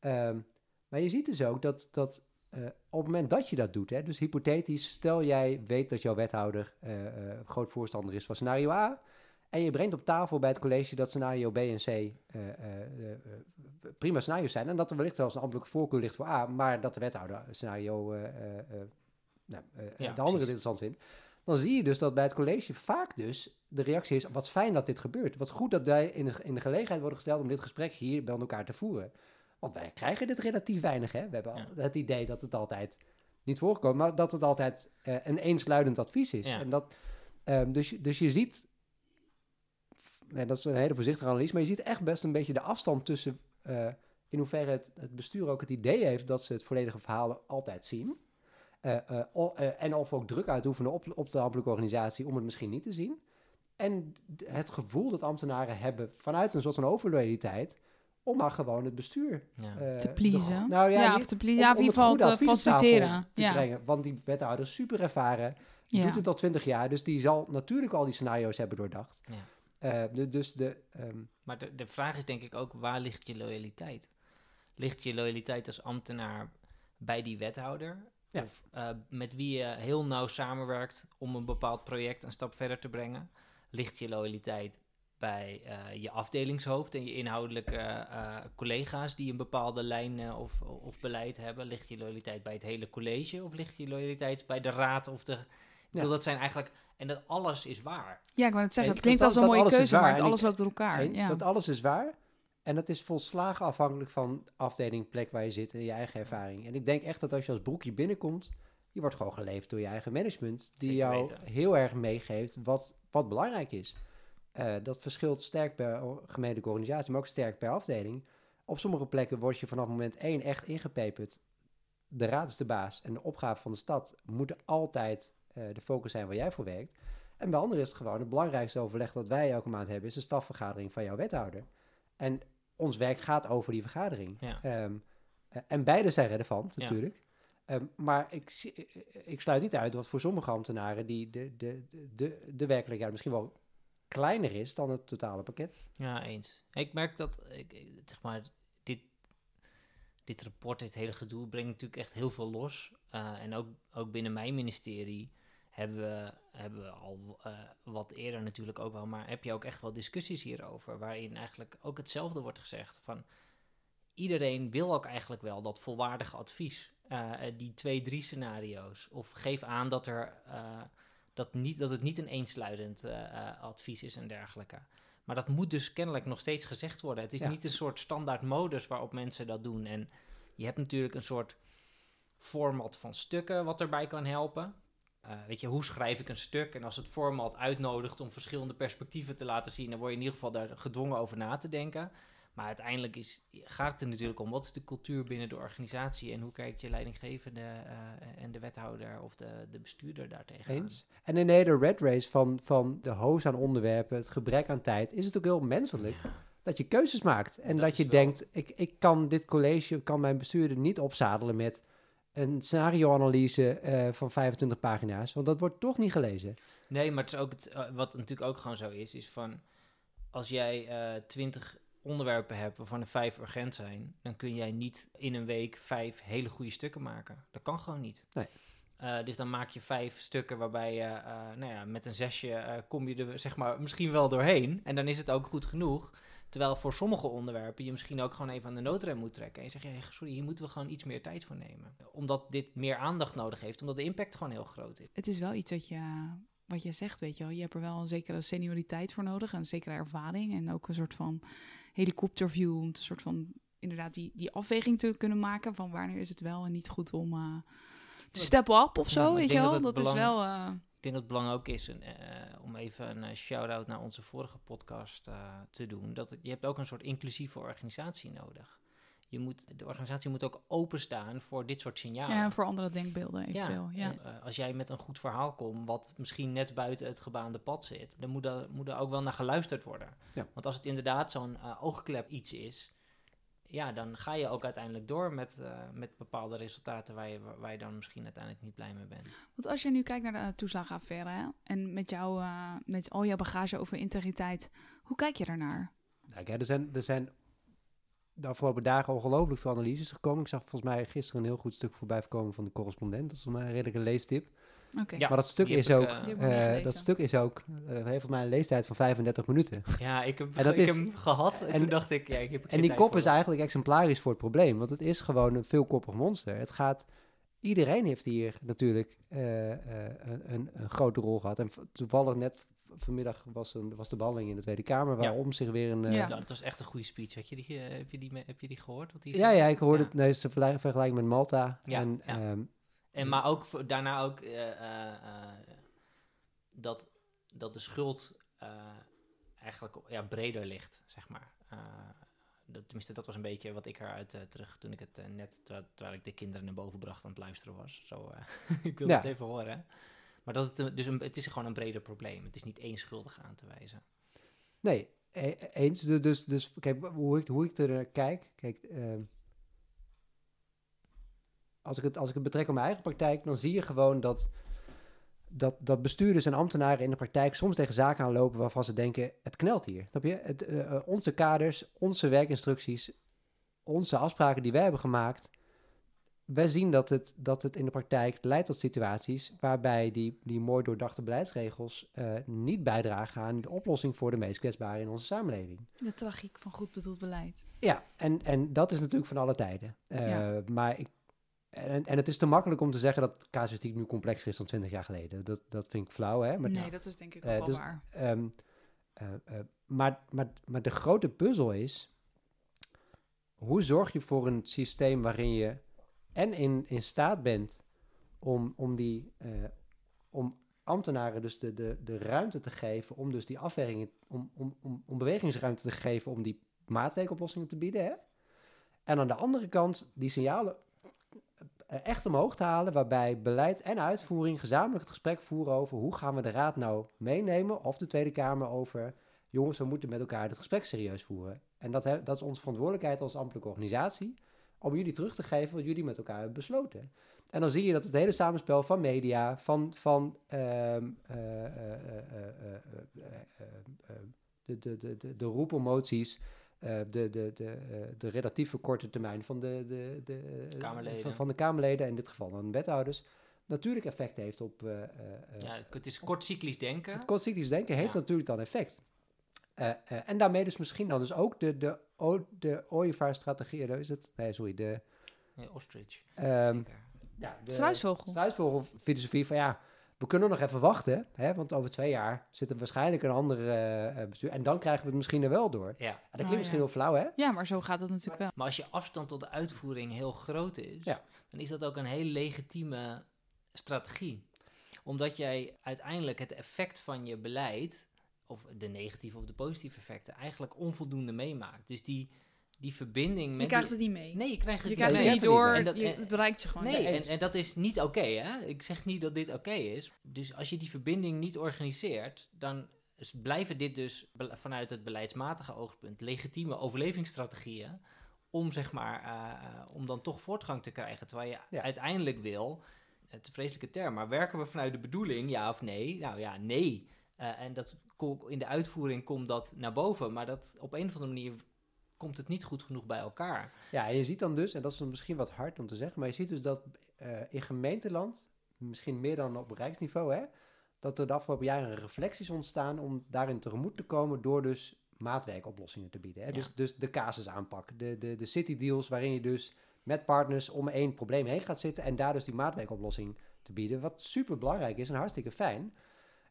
Um, maar je ziet dus ook dat, dat uh, op het moment dat je dat doet, hè, dus hypothetisch, stel jij weet dat jouw wethouder uh, uh, groot voorstander is van scenario A, En je brengt op tafel bij het college dat scenario B en C eh, eh, eh, prima scenario's zijn. En dat er wellicht zelfs een ambtelijke voorkeur ligt voor A, maar dat de wethouder scenario nou, de andere interessant vindt. Dan zie je dus dat bij het college vaak dus de reactie is, wat fijn dat dit gebeurt. Wat goed dat wij in de, in de gelegenheid worden gesteld om dit gesprek hier bij elkaar te voeren. Want wij krijgen dit relatief weinig. Hè? We hebben al Ja. het idee dat het altijd niet voorkomt, maar dat het altijd een eensluidend advies is. Ja. En dat, ehm, dus, dus je ziet, en dat is een hele voorzichtige analyse, maar je ziet echt best een beetje de afstand tussen eh, in hoeverre het, het bestuur ook het idee heeft dat ze het volledige verhaal altijd zien. Eh, eh, o- en of ook druk uitoefenen op, op de ambtelijke organisatie om het misschien niet te zien. En het gevoel dat ambtenaren hebben vanuit een soort van overloyaliteit om maar gewoon het bestuur Ja. Te de- pleasen. nou ja, Ja, niet- of te pleasen. om- Ja, in ieder het geval te faciliteren. te Ja. brengen. Want die wethouder is super ervaren. Die Ja. doet het al twintig jaar, dus die zal natuurlijk al die scenario's hebben doordacht. Ja. Eh, de- dus de, ehm, Maar de, de vraag is denk ik ook, waar ligt je loyaliteit? Ligt je loyaliteit als ambtenaar bij die wethouder? Ja. Of eh, met wie je heel nauw samenwerkt om een bepaald project een stap verder te brengen? Ligt je loyaliteit bij eh, je afdelingshoofd en je inhoudelijke collega's die een bepaalde lijn of, of beleid hebben? Ligt je loyaliteit bij het hele college of ligt je loyaliteit bij de raad of de... Bedoel, dat zijn eigenlijk... En dat alles is waar. Ja, ik wou het zeggen, het klinkt als een mooie keuze, maar alles loopt door elkaar. eens, ja. dat alles is waar. En dat is volslagen afhankelijk van afdeling, plek waar je zit en je eigen ervaring. En ik denk echt dat als je als broekje binnenkomt, je wordt gewoon geleefd door je eigen management, die Zeker jou weten. heel erg meegeeft wat, wat belangrijk is. Eh, dat verschilt sterk per gemeentelijke organisatie, maar ook sterk per afdeling. Op sommige plekken word je vanaf moment één echt ingepeperd. De raad is de baas en de opgave van de stad moet altijd de focus zijn waar jij voor werkt. En bij anderen is het gewoon het belangrijkste overleg dat wij elke maand hebben, is de stafvergadering van jouw wethouder. En ons werk gaat over die vergadering. Ja. Ehm, eh, en beide zijn relevant, Ja. natuurlijk. Ehm, maar ik, eh, ik sluit niet uit dat voor sommige ambtenaren die de, de, de, de, de werkelijkheid misschien wel kleiner is dan het totale pakket. Ja, eens. Ik merk dat, ik, zeg maar, dit, dit rapport, dit hele gedoe, brengt natuurlijk echt heel veel los. Eh, en ook, ook binnen mijn ministerie hebben we, hebben we al eh, wat eerder natuurlijk ook wel, maar heb je ook echt wel discussies hierover, waarin eigenlijk ook hetzelfde wordt gezegd van iedereen wil ook eigenlijk wel dat volwaardige advies, eh, eh, die twee, drie scenario's, of geef aan dat er dat, niet, dat het niet een eensluidend advies is en dergelijke. Maar dat moet dus kennelijk nog steeds gezegd worden. Het is Ja. niet een soort standaard modus waarop mensen dat doen. En je hebt natuurlijk een soort format van stukken wat erbij kan helpen. Eh, weet je, hoe schrijf ik een stuk? En als het format uitnodigt om verschillende perspectieven te laten zien, dan word je in ieder geval daar gedwongen over na te denken. Maar uiteindelijk is, gaat het er natuurlijk om wat is de cultuur binnen de organisatie en hoe kijkt je leidinggevende eh, en de wethouder of de, de bestuurder daartegen. Eens. En in de hele red race van, van de hoos aan onderwerpen, het gebrek aan tijd, is het ook heel menselijk dat je keuzes maakt. En Dat dat, je denkt, ik, ik kan dit college, kan mijn bestuurder niet opzadelen met een scenario-analyse eh, van 25 pagina's, want dat wordt toch niet gelezen. Nee, maar het is ook het, eh, wat natuurlijk ook gewoon zo is, is van als jij eh, twintig onderwerpen hebt waarvan er vijf urgent zijn, dan kun jij niet in een week vijf hele goede stukken maken. Dat kan gewoon niet. Nee. Dus dan maak je vijf stukken waarbij je, nou ja, met een zesje kom je er zeg maar misschien wel doorheen. En dan is het ook goed genoeg. Terwijl voor sommige onderwerpen je misschien ook gewoon even aan de noodrem moet trekken. En je zegt, ja, sorry, hier moeten we gewoon iets meer tijd voor nemen. Omdat dit meer aandacht nodig heeft, omdat de impact gewoon heel groot is. Het is wel iets dat je, wat je zegt, weet je wel. Je hebt er wel een zekere senioriteit voor nodig en een zekere ervaring. En ook een soort van helikopterview om te soort van inderdaad die, die afweging te kunnen maken van wanneer is het wel en niet goed om eh, te step up of zo, weet je wel. dat is wel... eh, denk dat het belangrijk ook is, eh, om even een eh, shout-out naar onze vorige podcast eh, te doen, dat je hebt ook een soort inclusieve organisatie nodig. Je moet, de organisatie moet ook openstaan voor dit soort signalen. ja, voor andere denkbeelden eventueel. Ja, en, eh, als jij met een goed verhaal komt, wat misschien net buiten het gebaande pad zit, dan moet er, moet er ook wel naar geluisterd worden. Ja. Want als het inderdaad zo'n eh, oogklep iets is, ja, dan ga je ook uiteindelijk door met, eh, met bepaalde resultaten waar je, waar je dan misschien uiteindelijk niet blij mee bent. Want als je nu kijkt naar de eh, toeslagenaffaire hè, en met, jou, eh, met al jouw bagage over integriteit, hoe kijk je daarnaar? Nou, kijk, er, zijn, er zijn de afgelopen dagen ongelooflijk veel analyses gekomen. Ik zag volgens mij gisteren een heel goed stuk voorbij komen van de correspondent. Dat is volgens mij een redelijke leestip. Oké. Ja, maar dat stuk is ook, eh, ik eh, dat stuk is ook, eh, heeft mij een leestijd van 35 minuten. Ja, ik heb, En dat ik is- heb hem gehad en, en- toen dacht ik, ja, ik heb En die kop is eigenlijk exemplarisch voor het probleem, want het is gewoon een veelkoppig monster. Het gaat, iedereen heeft hier natuurlijk eh, eh, een, een, een grote rol gehad. En toevallig net vanmiddag was, een, was de behandeling in de Tweede Kamer, Ja. waarom zich weer een... Ja. Ja, dat was echt een goede speech. Had je die, heb, je die, me- heb je die gehoord? Wat die Ja, zei? ja, ik hoorde Ja. het. Nee, het is een vergelijk- vergelijking met Malta. Ja, en, ja. En maar ook voor- daarna ook eh, eh, eh, dat, dat de schuld eigenlijk ja, breder ligt, zeg maar. Dat, tenminste, dat was een beetje wat ik eruit terug toen ik het net, terwijl, terwijl ik de kinderen naar boven bracht aan het luisteren was. Zo, ik wilde Ja. het even horen. Maar dat het, dus een, het is gewoon een breder probleem. Het is niet één schuldige aan te wijzen. nee, e- eens. Dus, dus, kijk, hoe ik, hoe ik er kijk. Kijk, ehm, als, ik het, als ik het betrek op mijn eigen praktijk, dan zie je gewoon dat, dat, dat bestuurders en ambtenaren in de praktijk soms tegen zaken aanlopen waarvan ze denken: het knelt hier. Snap je? Het, eh, eh, onze kaders, onze werkinstructies, onze afspraken die wij hebben gemaakt. Wij zien dat het, dat het in de praktijk leidt tot situaties waarbij die, die mooi doordachte beleidsregels eh, niet bijdragen aan de oplossing voor de meest kwetsbaren in onze samenleving. De tragiek van goed bedoeld beleid. Ja, en, en dat is natuurlijk van alle tijden. Ja. Maar ik, en, en het is te makkelijk om te zeggen dat casuïstiek nu complexer is dan 20 jaar geleden. Dat, dat vind ik flauw, hè? Maar, nee, dat is denk ik ook Eh, wel dus- waar. Ehm, eh, eh, maar, maar, maar de grote puzzel is: hoe zorg je voor een systeem waarin je en in, in staat bent om, om die om ambtenaren dus de, de, de ruimte te geven om dus die afwegingen, om, om, om, om bewegingsruimte te geven om die maatwerkoplossingen te bieden. Hè? En aan de andere kant die signalen eh, echt omhoog te halen, waarbij beleid en uitvoering gezamenlijk het gesprek voeren over hoe gaan we de Raad nou meenemen of de Tweede Kamer over, jongens, we moeten met elkaar het gesprek serieus voeren. En dat, dat is onze verantwoordelijkheid als ambtelijke organisatie om jullie terug te geven wat jullie met elkaar hebben besloten. En dan zie je dat het hele samenspel van media, van, van de, de, de, de, de de, de, de, eh, de relatieve korte termijn van de, de, de, eh, Kamerleden. Van, van de Kamerleden, in dit geval dan wethouders, natuurlijk effect heeft op... eh, eh, eh, Ja, het is kortcyclisch denken. het kortcyclisch denken heeft Ja. natuurlijk dan effect. Eh, eh, en daarmee dus misschien dan dus ook de, de, o- de ooievaarstrategie, eh, is het? Nee, sorry, de... Ja, ostrich. ehm, zeker. ja, de Struisvogel. struisvogelfilosofie van ja, we kunnen nog even wachten, hè, want over twee jaar zit er waarschijnlijk een andere eh, eh, bestuur. En dan krijgen we het misschien er wel door. Ja. Dat Oh, klinkt misschien ja. heel flauw, hè? Ja, maar zo gaat het natuurlijk wel. Maar als je afstand tot de uitvoering heel groot is, Ja. dan is dat ook een heel legitieme strategie. Omdat jij uiteindelijk het effect van je beleid, of de negatieve of de positieve effecten, eigenlijk onvoldoende meemaakt. Dus die, die verbinding met. Je krijgt die- het niet mee. Nee, je krijgt het je niet krijgt het niet je door. hebt het niet mee. je- het bereikt je gewoon Nee, niet. en, en dat is niet oké, hè? Ik zeg niet dat dit oké is. Dus als je die verbinding niet organiseert, dan blijven dit dus vanuit het beleidsmatige oogpunt legitieme overlevingsstrategieën om zeg maar, eh, eh, om dan toch voortgang te krijgen. Terwijl je Ja. uiteindelijk wil, het is een vreselijke term, maar werken we vanuit de bedoeling, ja of nee? Nou ja, nee. Eh, en dat, in de uitvoering komt dat naar boven, maar dat op een of andere manier komt het niet goed genoeg bij elkaar. Ja, en je ziet dan dus, en dat is misschien wat hard om te zeggen, maar je ziet dus dat eh, in gemeenteland, misschien meer dan op rijksniveau, hè, dat er de afgelopen jaren reflecties ontstaan om daarin tegemoet te komen door dus maatwerkoplossingen te bieden. Hè. Ja. Dus, dus de casusaanpak, de, de, de city deals waarin je dus met partners om één probleem heen gaat zitten en daar dus die maatwerkoplossing te bieden, wat super belangrijk is en hartstikke fijn.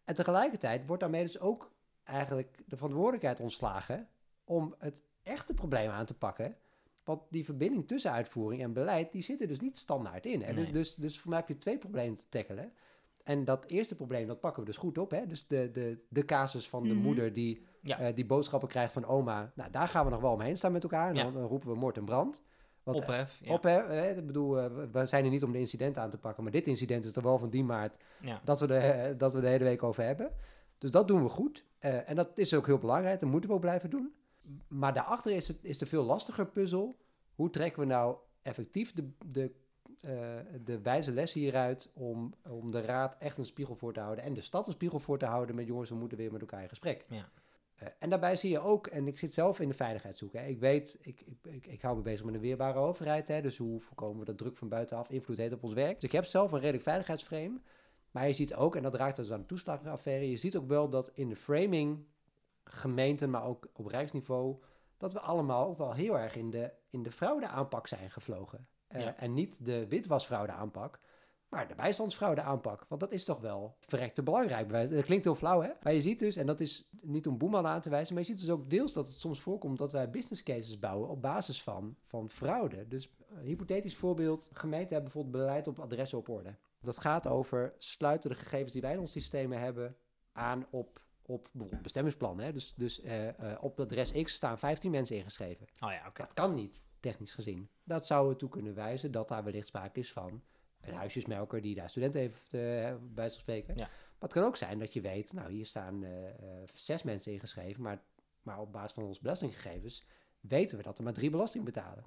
En tegelijkertijd wordt daarmee dus ook eigenlijk de verantwoordelijkheid ontslagen om het echte probleem aan te pakken. Want die verbinding tussen uitvoering en beleid, die zit er dus niet standaard in. Hè? Nee. Dus, dus, dus voor mij heb je twee problemen te tackelen. En dat eerste probleem, dat pakken we dus goed op. Hè? Dus de, de, de casus van de Mhm. moeder die, Ja. eh, die boodschappen krijgt van oma. Nou, daar gaan we nog wel omheen staan met elkaar. En Ja. dan, dan roepen we moord en brand. Want, eh, Ophef. Ja. Op, hè? hè, Ik bedoel, eh, we- zijn er niet om de incidenten aan te pakken. Maar dit incident is er wel van die maart ja. dat we, de, dat we de hele week over hebben. Dus dat doen we goed. Eh, en dat is ook heel belangrijk. Dat moeten we ook blijven doen. Maar daarachter is, het, is de veel lastiger puzzel. Hoe trekken we nou effectief de, de, eh, de wijze les hieruit... Om, om de raad echt een spiegel voor te houden... en de stad een spiegel voor te houden met... jongens, we moeten weer met elkaar in gesprek. Ja. Eh, en daarbij zie je ook, en ik zit zelf in de veiligheidshoek. Hè. Ik weet, ik, ik, ik, ik hou me bezig met een weerbare overheid. Hè, dus hoe voorkomen we dat druk van buitenaf invloed heeft op ons werk. Dus ik heb zelf een redelijk veiligheidsframe. Maar je ziet ook, en dat raakt dus aan de toeslagenaffaire, je ziet ook wel dat in de framing gemeenten, maar ook op rijksniveau, dat we allemaal ook wel heel erg in de, in de fraudeaanpak zijn gevlogen. Eh, Ja. En niet de witwasfraudeaanpak, maar de bijstandsfraudeaanpak. Want dat is toch wel verrekte belangrijk. Dat klinkt heel flauw, hè? Maar je ziet dus, en dat is niet om Boeman aan te wijzen, maar je ziet dus ook deels dat het soms voorkomt dat wij business cases bouwen op basis van, van fraude. Dus eh, hypothetisch voorbeeld, gemeenten hebben bijvoorbeeld beleid op adressen op orde. Dat gaat over sluiten de gegevens die wij in ons systemen hebben aan op, op bijvoorbeeld bestemmingsplannen. Hè? Dus, dus eh, op adres X staan 15 mensen ingeschreven. Oh ja, oké. Dat kan niet, technisch gezien. Dat zou ertoe kunnen wijzen dat daar wellicht sprake is van een huisjesmelker die daar studenten heeft, eh, bij van spreken. Ja. Maar het kan ook zijn dat je weet, nou hier staan zes mensen ingeschreven, maar, maar op basis van onze belastinggegevens weten we dat er maar drie belasting betalen.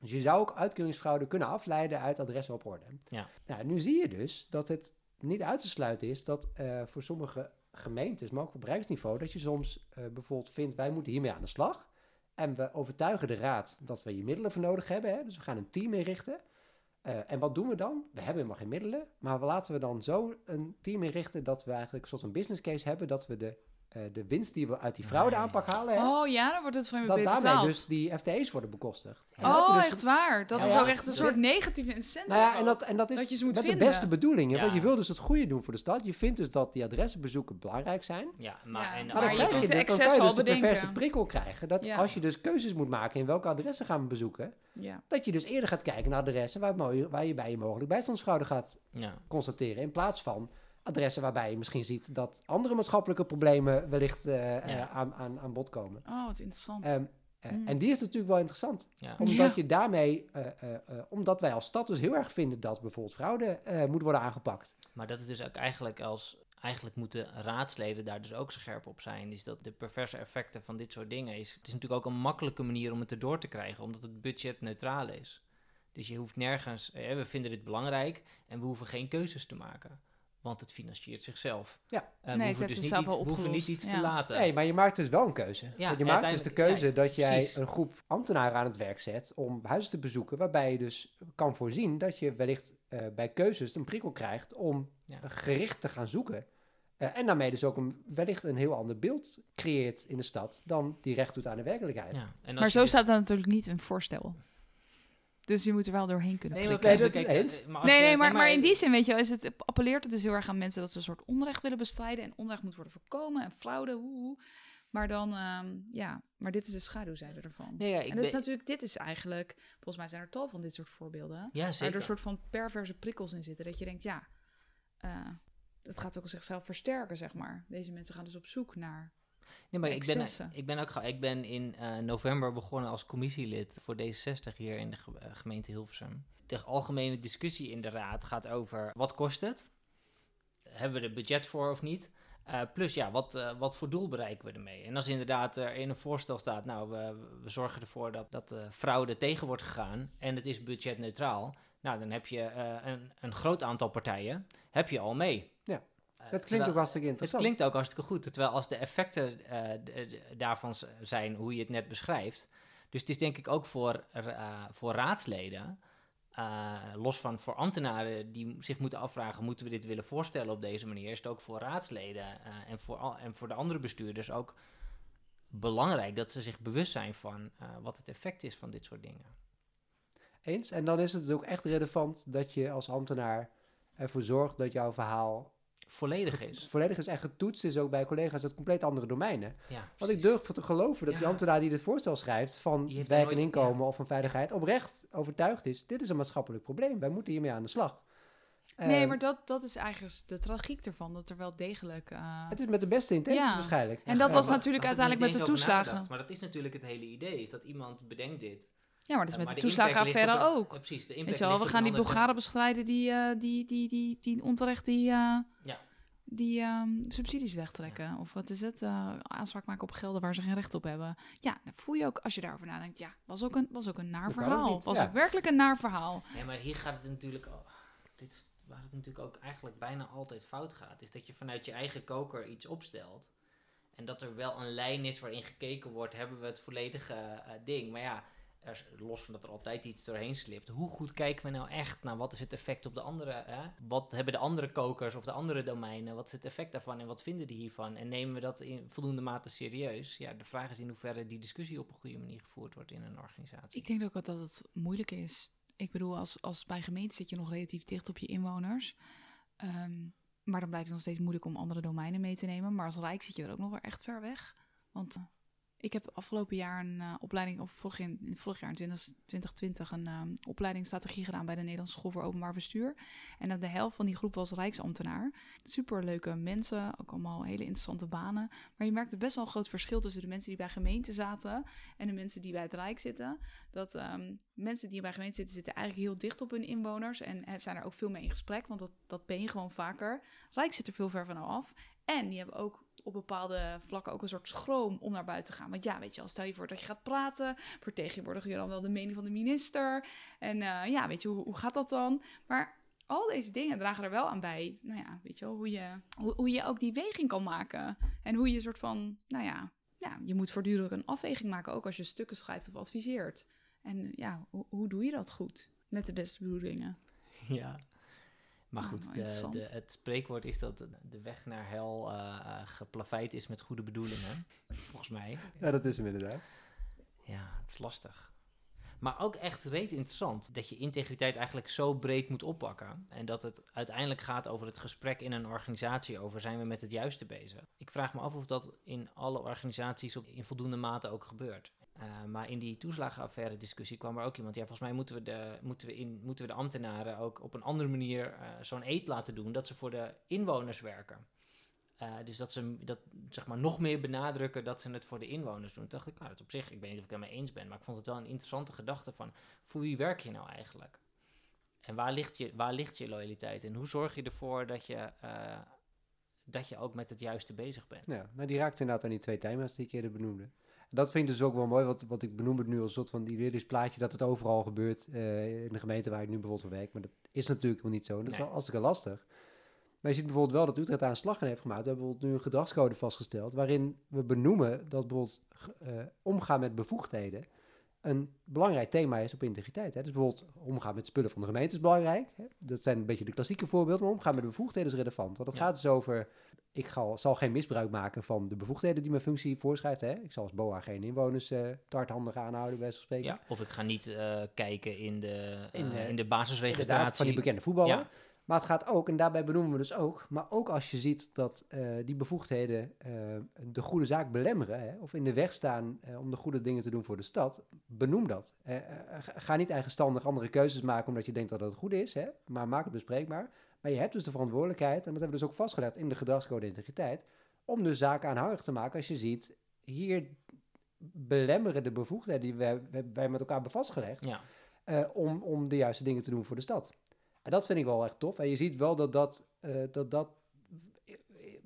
Dus je zou ook uitkeringsfraude kunnen afleiden uit adressen op orde. Ja. Nou, nu zie je dus dat het niet uit te sluiten is dat voor sommige gemeentes, maar ook op rijksniveau, dat je soms eh, bijvoorbeeld vindt, wij moeten hiermee aan de slag. En we overtuigen de raad dat we hier middelen voor nodig hebben. Hè? Dus we gaan een team inrichten. Eh, en wat doen we dan? We hebben helemaal geen middelen. Maar laten we dan zo een team inrichten dat we eigenlijk een soort van business case hebben. Dat we de, eh, de winst die we uit die fraudeaanpak halen, hè, Oh ja, dan wordt het van je dat daarmee betaald. dus die FTE's worden bekostigd. En oh, dus- echt waar. Dat Ja, is ook echt een soort negatieve incentive. Nou ja, en dat, en dat is Dat je ze moet met vinden. de beste bedoelingen. Want je wil dus het goede doen voor de stad. Je vindt dus dat die adressenbezoeken belangrijk zijn. Ja, maar, Ja, en, Maar Maar dan, je krijg je, de dus- dan kan je dus de perverse bedenken. prikkel krijgen. Dat Ja. als je dus keuzes moet maken in welke adressen gaan we bezoeken... Ja. dat je dus eerder gaat kijken naar adressen waar, waar je bij je mogelijk bijstandsfraude gaat ja. constateren. In plaats van adressen waarbij je misschien ziet dat andere maatschappelijke problemen wellicht eh, eh, Ja. aan, aan, aan bod komen. Oh, wat interessant. Ehm, eh, Mm. En die is natuurlijk wel interessant. Ja. Omdat Ja. je daarmee, eh, eh, eh, omdat wij als stad dus heel erg vinden dat bijvoorbeeld fraude eh, moet worden aangepakt. Maar dat is dus ook eigenlijk als... Eigenlijk moeten raadsleden daar dus ook scherp op zijn. Is dat de perverse effecten van dit soort dingen is... Het is natuurlijk ook een makkelijke manier om het erdoor te krijgen. Omdat het budget neutraal is. Dus je hoeft nergens... eh, we vinden dit belangrijk en we hoeven geen keuzes te maken. Want het financiert zichzelf. Ja. En we Nee, het hoeven heeft dus niet, iets, we hoeven niet iets Ja. te laten. Nee, maar je maakt dus wel een keuze. Ja, Want je maakt dus de keuze ja, dat jij precies. een groep ambtenaren aan het werk zet om huizen te bezoeken, waarbij je dus kan voorzien dat je wellicht eh, bij keuzes een prikkel krijgt om Ja. gericht te gaan zoeken. Eh, en daarmee dus ook een, wellicht een heel ander beeld creëert in de stad dan die recht doet aan de werkelijkheid. Ja, en als maar zo dus- staat dat natuurlijk niet in het voorstel. Dus je moet er wel doorheen kunnen Nee, maar prikken. Nee, dat eens. maar als Nee, je- nee, maar, maar in die zin, weet je wel, is het, appelleert het dus heel erg aan mensen dat ze een soort onrecht willen bestrijden. En onrecht moet worden voorkomen en fraude, hoe, hoe. Maar dan, ehm, ja, maar dit is de schaduwzijde ervan. Nee, ja, ik en dat is natuurlijk, dit is eigenlijk, volgens mij zijn er tal van dit soort voorbeelden. Ja, Waar er zeker. een soort van perverse prikkels in zitten. Dat je denkt, ja, eh dat gaat ook zichzelf versterken, zeg maar. Deze mensen gaan dus op zoek naar. Nee, maar ik ben, ik ben ook ik ben in eh, november begonnen als commissielid voor D66 hier in de ge- eh, gemeente Hilversum. De algemene discussie in de raad gaat over wat kost het? Hebben we er budget voor of niet? Eh, plus ja, wat, wat voor doel bereiken we ermee? En als inderdaad er in een voorstel staat, nou, we, we zorgen ervoor dat, dat eh, fraude tegen wordt gegaan en het is budgetneutraal. Nou, dan heb je een, een groot aantal partijen, heb je al mee. Eh, Dat klinkt terwijl- ook hartstikke het interessant. klinkt ook hartstikke goed. Terwijl als de effecten eh, daarvan zijn hoe je het net beschrijft. Dus het is denk ik ook voor, ra- voor raadsleden, eh, los van voor ambtenaren die zich moeten afvragen, moeten we dit willen voorstellen op deze manier, is het ook voor raadsleden eh, en, voor al- en voor de andere bestuurders ook belangrijk dat ze zich bewust zijn van eh, wat het effect is van dit soort dingen. Eens. En dan is het dus ook echt relevant dat je als ambtenaar ervoor zorgt dat jouw verhaal Volledig is. volledig is en getoetst is ook bij collega's uit compleet andere domeinen. Ja, Want ik durf te geloven dat die ambtenaar die dit voorstel schrijft van werk en inkomen of van veiligheid oprecht overtuigd is. Dit is een maatschappelijk probleem. Wij moeten hiermee aan de slag. nee, Eh, maar dat, dat is eigenlijk de tragiek ervan. Dat er wel degelijk. eh, Het is met de beste intenties Ja. waarschijnlijk. En dat Ja, was maar natuurlijk uiteindelijk met de toeslagen. nagedacht, Maar dat is natuurlijk het hele idee, is dat iemand bedenkt dit. Ja, maar dat is met de toeslagenaffaire een- ook. Ja, precies, de impact wel, we gaan die Bulgaren bestrijden die, eh, die, die, die, die onterecht die, eh, Ja. die ehm, subsidies wegtrekken. Of wat is het? Eh, aanspraak maken op gelden waar ze geen recht op hebben. Ja, dan voel je ook, als je daarover nadenkt, ja, was ook een, was ook een naar Dat kan ook verhaal. Was ja. ook werkelijk een naar verhaal. Ja, maar hier gaat het natuurlijk... al- dit waar het natuurlijk ook eigenlijk bijna altijd fout gaat. Is dat je vanuit je eigen koker iets opstelt. En dat er wel een lijn is waarin gekeken wordt, hebben we het volledige ding. Maar ja, los van dat er altijd iets doorheen slipt, hoe goed kijken we nou echt naar wat is het effect op de andere, hè? wat hebben de andere kokers of de andere domeinen, wat is het effect daarvan en wat vinden die hiervan en nemen we dat in voldoende mate serieus? Ja, de vraag is in hoeverre die discussie op een goede manier gevoerd wordt in een organisatie. Ik denk ook dat het moeilijk is. Ik bedoel, als, als bij gemeente zit je nog relatief dicht op je inwoners. Ehm, maar dan blijft het nog steeds moeilijk om andere domeinen mee te nemen. Maar als Rijk zit je er ook nog wel echt ver weg. Want eh, ik heb afgelopen jaar een eh, opleiding, of vorig, in, vorig jaar in 20, 2020, een ehm, opleiding strategie gedaan bij de Nederlandse School voor Openbaar Bestuur. En de helft van die groep was Rijksambtenaar. Superleuke mensen, ook allemaal hele interessante banen. Maar je merkte best wel een groot verschil tussen de mensen die bij gemeente zaten en de mensen die bij het Rijk zitten. Dat ehm, mensen die bij gemeente zitten, zitten eigenlijk heel dicht op hun inwoners. En eh, zijn er ook veel mee in gesprek, want dat, dat je gewoon vaker. Rijk zit er veel ver van af. En die hebben ook op bepaalde vlakken ook een soort schroom om naar buiten te gaan. Want ja, weet je wel, stel je voor dat je gaat praten, vertegenwoordig je dan wel de mening van de minister. En eh, ja, weet je, hoe, hoe gaat dat dan? Maar al deze dingen dragen er wel aan bij. Nou ja, weet je wel, hoe je, hoe, je ook die weging kan maken. En hoe je een soort van, nou ja, ja, je moet voortdurend een afweging maken, ook als je stukken schrijft of adviseert. En ja, hoe, hoe doe je dat goed? Met de beste bedoelingen. Ja. Maar Nou, goed, de, het spreekwoord is dat de, weg naar hel eh, geplaveid is met goede bedoelingen. Volgens mij. Ja, dat is hem inderdaad. Ja, het is lastig. Maar ook echt reet interessant dat je integriteit eigenlijk zo breed moet oppakken. En dat het uiteindelijk gaat over het gesprek in een organisatie over zijn we met het juiste bezig. Ik vraag me af of dat in alle organisaties op, in voldoende mate ook gebeurt. Eh, maar in die toeslagenaffaire discussie kwam er ook iemand. Ja, volgens mij moeten we de, moeten we in, moeten we de ambtenaren ook op een andere manier eh, zo'n eet laten doen dat ze voor de inwoners werken. Eh, dus dat ze dat, zeg maar, nog meer benadrukken dat ze het voor de inwoners doen. Toen dacht ik, nou, dat op zich, ik weet niet of ik daarmee eens ben, maar ik vond het wel een interessante gedachte van, voor wie werk je nou eigenlijk? En waar ligt je, waar ligt je loyaliteit? En hoe zorg je ervoor dat je, dat je ook met het juiste bezig bent? Ja, maar die raakt inderdaad aan die twee thema's die ik eerder benoemde. Dat vind ik dus ook wel mooi, wat, wat ik benoem het nu als een soort van idyllisch plaatje dat het overal gebeurt eh, in de gemeente waar ik nu bijvoorbeeld voor werk. Maar dat is natuurlijk wel niet zo. Dat is wel hartstikke lastig. Maar je ziet bijvoorbeeld wel dat Utrecht daar een slag in heeft gemaakt. We hebben bijvoorbeeld nu een gedragscode vastgesteld waarin we benoemen dat bijvoorbeeld eh, omgaan met bevoegdheden een belangrijk thema is op integriteit. Hè. Dus bijvoorbeeld omgaan met spullen van de gemeente is belangrijk. Hè. Dat zijn een beetje de klassieke voorbeelden, maar omgaan met de bevoegdheden is relevant. Want het Ja. gaat dus over, ik ga, zal geen misbruik maken van de bevoegdheden die mijn functie voorschrijft. Hè. Ik zal als BOA geen inwoners te hardhandig aanhouden, bij wijze spreken. Ja, of ik ga niet eh, kijken in de, In, eh, in de basisregistratie. van die bekende voetballer. Ja. Maar het gaat ook, en daarbij benoemen we dus ook, maar ook als je ziet dat eh, die bevoegdheden eh, de goede zaak belemmeren, hè, of in de weg staan eh, om de goede dingen te doen voor de stad, benoem dat. Ga- niet eigenstandig andere keuzes maken omdat je denkt dat het goed is, hè, maar maak het bespreekbaar. Maar je hebt dus de verantwoordelijkheid, en dat hebben we dus ook vastgelegd in de gedragscode integriteit, om de zaken aanhangig te maken als je ziet, hier belemmeren de bevoegdheden die wij, wij met elkaar hebben vastgelegd, Ja, om, om de juiste dingen te doen voor de stad. En dat vind ik wel echt tof. En je ziet wel dat dat, eh, dat, dat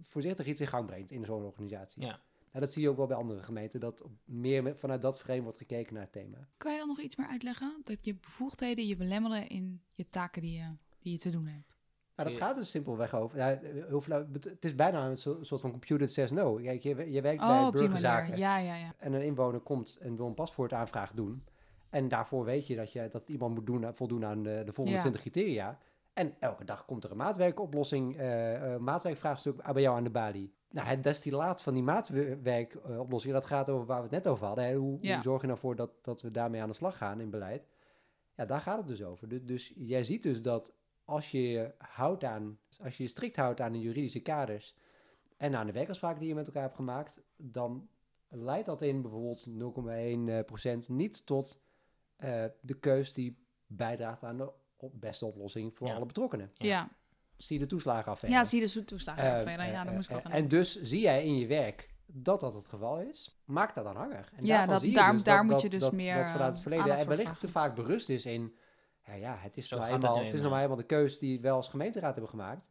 voorzichtig iets in gang brengt in zo'n organisatie. ja. En dat zie je ook wel bij andere gemeenten, dat meer vanuit dat frame wordt gekeken naar het thema. Kan je dan nog iets meer uitleggen? Dat je bevoegdheden je belemmeren in je taken die je, die je te doen hebt. Nou, dat Ja. gaat dus simpelweg over. Ja, heel flauw, bet- het is bijna een so- soort van computer that says no. Kijk, je, je werkt bij Oh, die burgerzaken manier. Ja, ja, ja. en een inwoner komt en wil een paspoortaanvraag doen. En daarvoor weet je dat, je, dat iemand moet doen, voldoen aan de, de volgende Ja. 20 criteria. En elke dag komt er een maatwerkoplossing, eh eh, maatwerkvraagstuk bij jou aan de balie. Nou, het destillaat van die maatwerkoplossing, dat gaat over waar we het net over hadden. Hè? Hoe, Ja. hoe zorg je nou voor dat, dat we daarmee aan de slag gaan in beleid? Ja, daar gaat het dus over. Dus, dus jij ziet dus dat als je je houdt aan, als je je strikt houdt aan de juridische kaders en aan de werkafspraken die je met elkaar hebt gemaakt, dan leidt dat in bijvoorbeeld 0,1% niet tot eh, de keus die bijdraagt aan de op- beste oplossing voor Ja. alle betrokkenen. Ja. Ja, Zie de toeslagenaffaire. ja zie de zo- toeslagenaffaire. Eh, ja, eh, daar moest ik eh, ook aan En dus zie jij in je werk dat dat het geval is. Maak dat dan hanger. En Ja, dat- zie je daar- dus daar dat, moet dat- je dus dat, meer, dat vanuit het eh, verleden en wellicht te vaak berust is in... Ja, ja het, is Zo nou het eenmaal, nu het is eenmaal. nou eenmaal de keus die wij als gemeenteraad hebben gemaakt.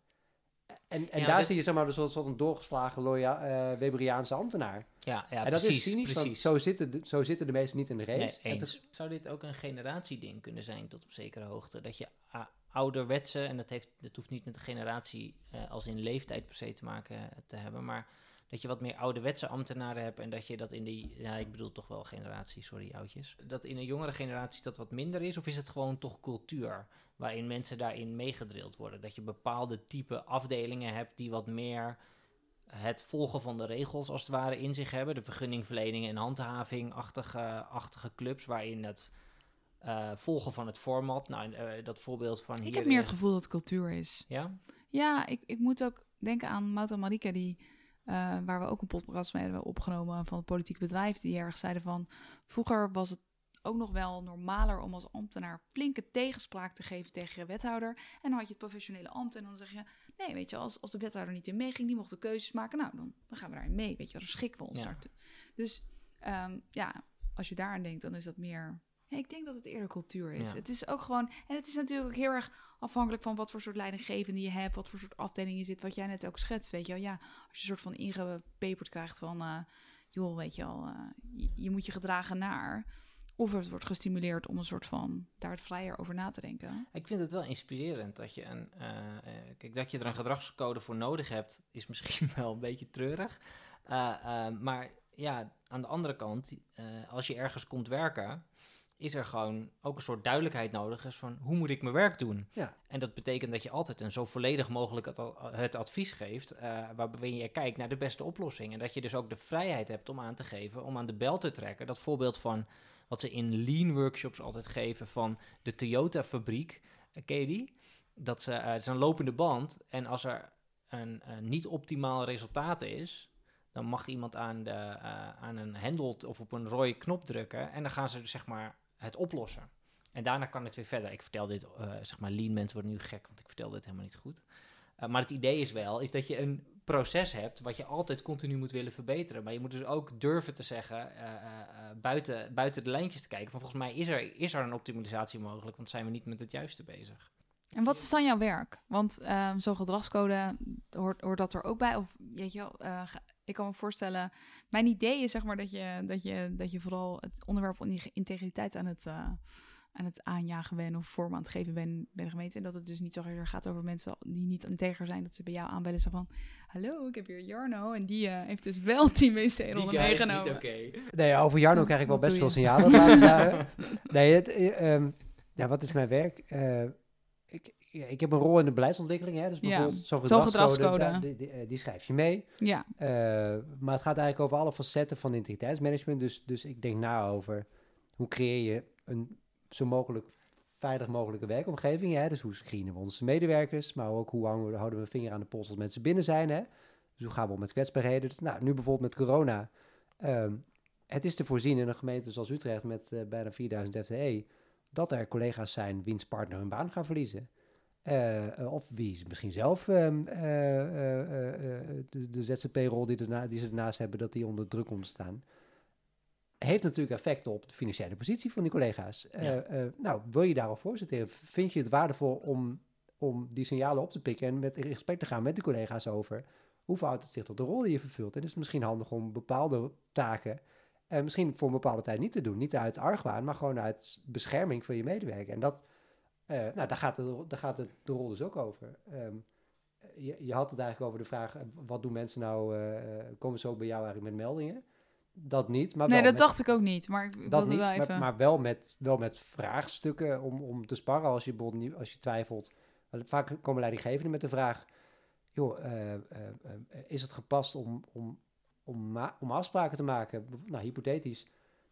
En, en Ja, daar dit- zie je zeg maar, een soort, soort een doorgeslagen loya, eh, Weberiaanse ambtenaar. Ja, ja en dat precies. is cynisch, precies. zo zitten, de, zo zitten de meesten niet in de race. Nee, is- Zou dit ook een generatieding kunnen zijn tot op zekere hoogte? Dat je ouderwetse, en dat, heeft, dat hoeft niet met de generatie eh, als in leeftijd per se te maken eh, te hebben, maar dat je wat meer ouderwetse ambtenaren hebt en dat je dat in die, ja, ik bedoel toch wel generatie, sorry oudjes, dat in een jongere generatie dat wat minder is? Of is het gewoon toch cultuur waarin mensen daarin meegedrild worden? Dat je bepaalde type afdelingen hebt die wat meer het volgen van de regels als het ware in zich hebben, de vergunningverlening en handhaving-achtige achtige clubs waarin het eh, volgen van het format, nou eh, dat voorbeeld van hier. Ik heb meer het gevoel dat het cultuur is. Ja? Ja, ik, ik moet ook denken aan Mout en Marike, die, eh, waar we ook een podcast mee hebben opgenomen van het politiek bedrijf, die erg zeiden van, vroeger was het ook nog wel normaler om als ambtenaar flinke tegenspraak te geven tegen je wethouder. En dan had je het professionele ambt en dan zeg je, nee, weet je, als, als de wethouder niet in meeging, die mocht de keuzes maken, nou, dan, dan gaan we daarin mee, weet je, dan schikken we ons Ja. daartoe. Dus ehm, ja, als je daar aan denkt, dan is dat meer... Ja, ik denk dat het eerder cultuur is. Ja. Het is ook gewoon... En het is natuurlijk ook heel erg afhankelijk van wat voor soort leidinggevende je hebt, wat voor soort afdeling je zit, wat jij net ook schetst, weet je wel. Ja, als je een soort van ingepeperd krijgt van, eh, joh, weet je wel, eh, je, moet je gedragen naar. Of het wordt gestimuleerd om een soort van daar het vrijer over na te denken. Ik vind het wel inspirerend dat je een. eh, kijk, dat je er een gedragscode voor nodig hebt, is misschien wel een beetje treurig. Maar ja, aan de andere kant, als je ergens komt werken, is er gewoon ook een soort duidelijkheid nodig is van hoe moet ik mijn werk doen. Ja. En dat betekent dat je altijd een zo volledig mogelijk het, advies geeft, eh waarbij je kijkt naar de beste oplossing. En dat je dus ook de vrijheid hebt om aan te geven, om aan de bel te trekken. Dat voorbeeld van wat ze in lean workshops altijd geven van de Toyota fabriek. Eh, ken je die? Dat ze, eh, het is een lopende band. En als er een, eh, niet optimaal resultaat is, dan mag iemand aan, de, aan een hendel of op een rode knop drukken. En dan gaan ze dus zeg maar het oplossen. En daarna kan het weer verder. Ik vertel dit, eh, zeg maar, lean mensen worden nu gek, want ik vertel dit helemaal niet goed. Eh, maar het idee is wel, is dat je een proces hebt wat je altijd continu moet willen verbeteren. Maar je moet dus ook durven te zeggen, eh, buiten, buiten de lijntjes te kijken, van volgens mij is er, is er een optimalisatie mogelijk, want zijn we niet met het juiste bezig. En wat is dan jouw werk? Want ehm, zo'n gedragscode, hoort, hoort dat er ook bij? Of weet je wel, ik kan me voorstellen... Mijn idee is zeg maar dat je, dat je, dat je vooral het onderwerp van die integriteit aan het, eh, aan het aanjagen bent... of vorm aan het geven bent bij de gemeente. En dat het dus niet zo erg gaat over mensen die niet integer zijn. Dat ze bij jou aanbellen zo van... Hallo, ik heb hier Jarno en die eh, heeft dus wel 10 wc-rollen meegenomen. oké. Nee, over Jarno krijg ik wel best veel signalen. Nee, het, ehm, ja, wat is mijn werk? Eh, ik, ja, ik heb een rol in de beleidsontwikkeling. Hè? Dus Ja, bijvoorbeeld zo'n zo'n gedragscode, gedragscode. daar- die, die, eh, die schrijf je mee. Ja, Eh, maar het gaat eigenlijk over alle facetten van integriteitsmanagement. Dus, dus ik denk na over hoe creëer je een zo mogelijk veilig mogelijke werkomgeving. Hè? Dus hoe screenen we onze medewerkers, maar ook hoe hangen we, houden we een vinger aan de pols als mensen binnen zijn. Hè? Dus hoe gaan we om met kwetsbaarheden. Dus, nou, nu bijvoorbeeld met corona. ehm, het is te voorzien in een gemeente zoals Utrecht met eh, bijna 4000 FTE... dat er collega's zijn wiens partner hun baan gaan verliezen. Eh, of wie is misschien zelf ehm, eh, de, de ZZP-rol die, erna, die ze ernaast hebben, dat die onder druk komt te staan. Heeft natuurlijk effect op de financiële positie van die collega's. Ja. nou, wil je daarop voorzitten? Vind je het waardevol om, om die signalen op te pikken en met in gesprek te gaan met de collega's over hoe verhoudt het zich tot de rol die je vervult? En is het misschien handig om bepaalde taken misschien voor een bepaalde tijd niet te doen. Niet uit argwaan, maar gewoon uit bescherming van je medewerker. En dat, nou, daar gaat, de, daar gaat de, de rol dus ook over. Ehm, je, je had het eigenlijk over de vraag, eh, wat doen mensen nou, eh, eh, komen ze ook bij jou eigenlijk met meldingen? Dat niet, maar nee, wel dat met- dacht ik ook niet. Maar ik dat niet, wel maar, even... maar wel, met, wel met vraagstukken om, om te sparren als je, als je twijfelt. Vaak komen leidinggevenden met de vraag, joh, eh, eh, eh, is het gepast om, om, om, om afspraken te maken? Nou, hypothetisch,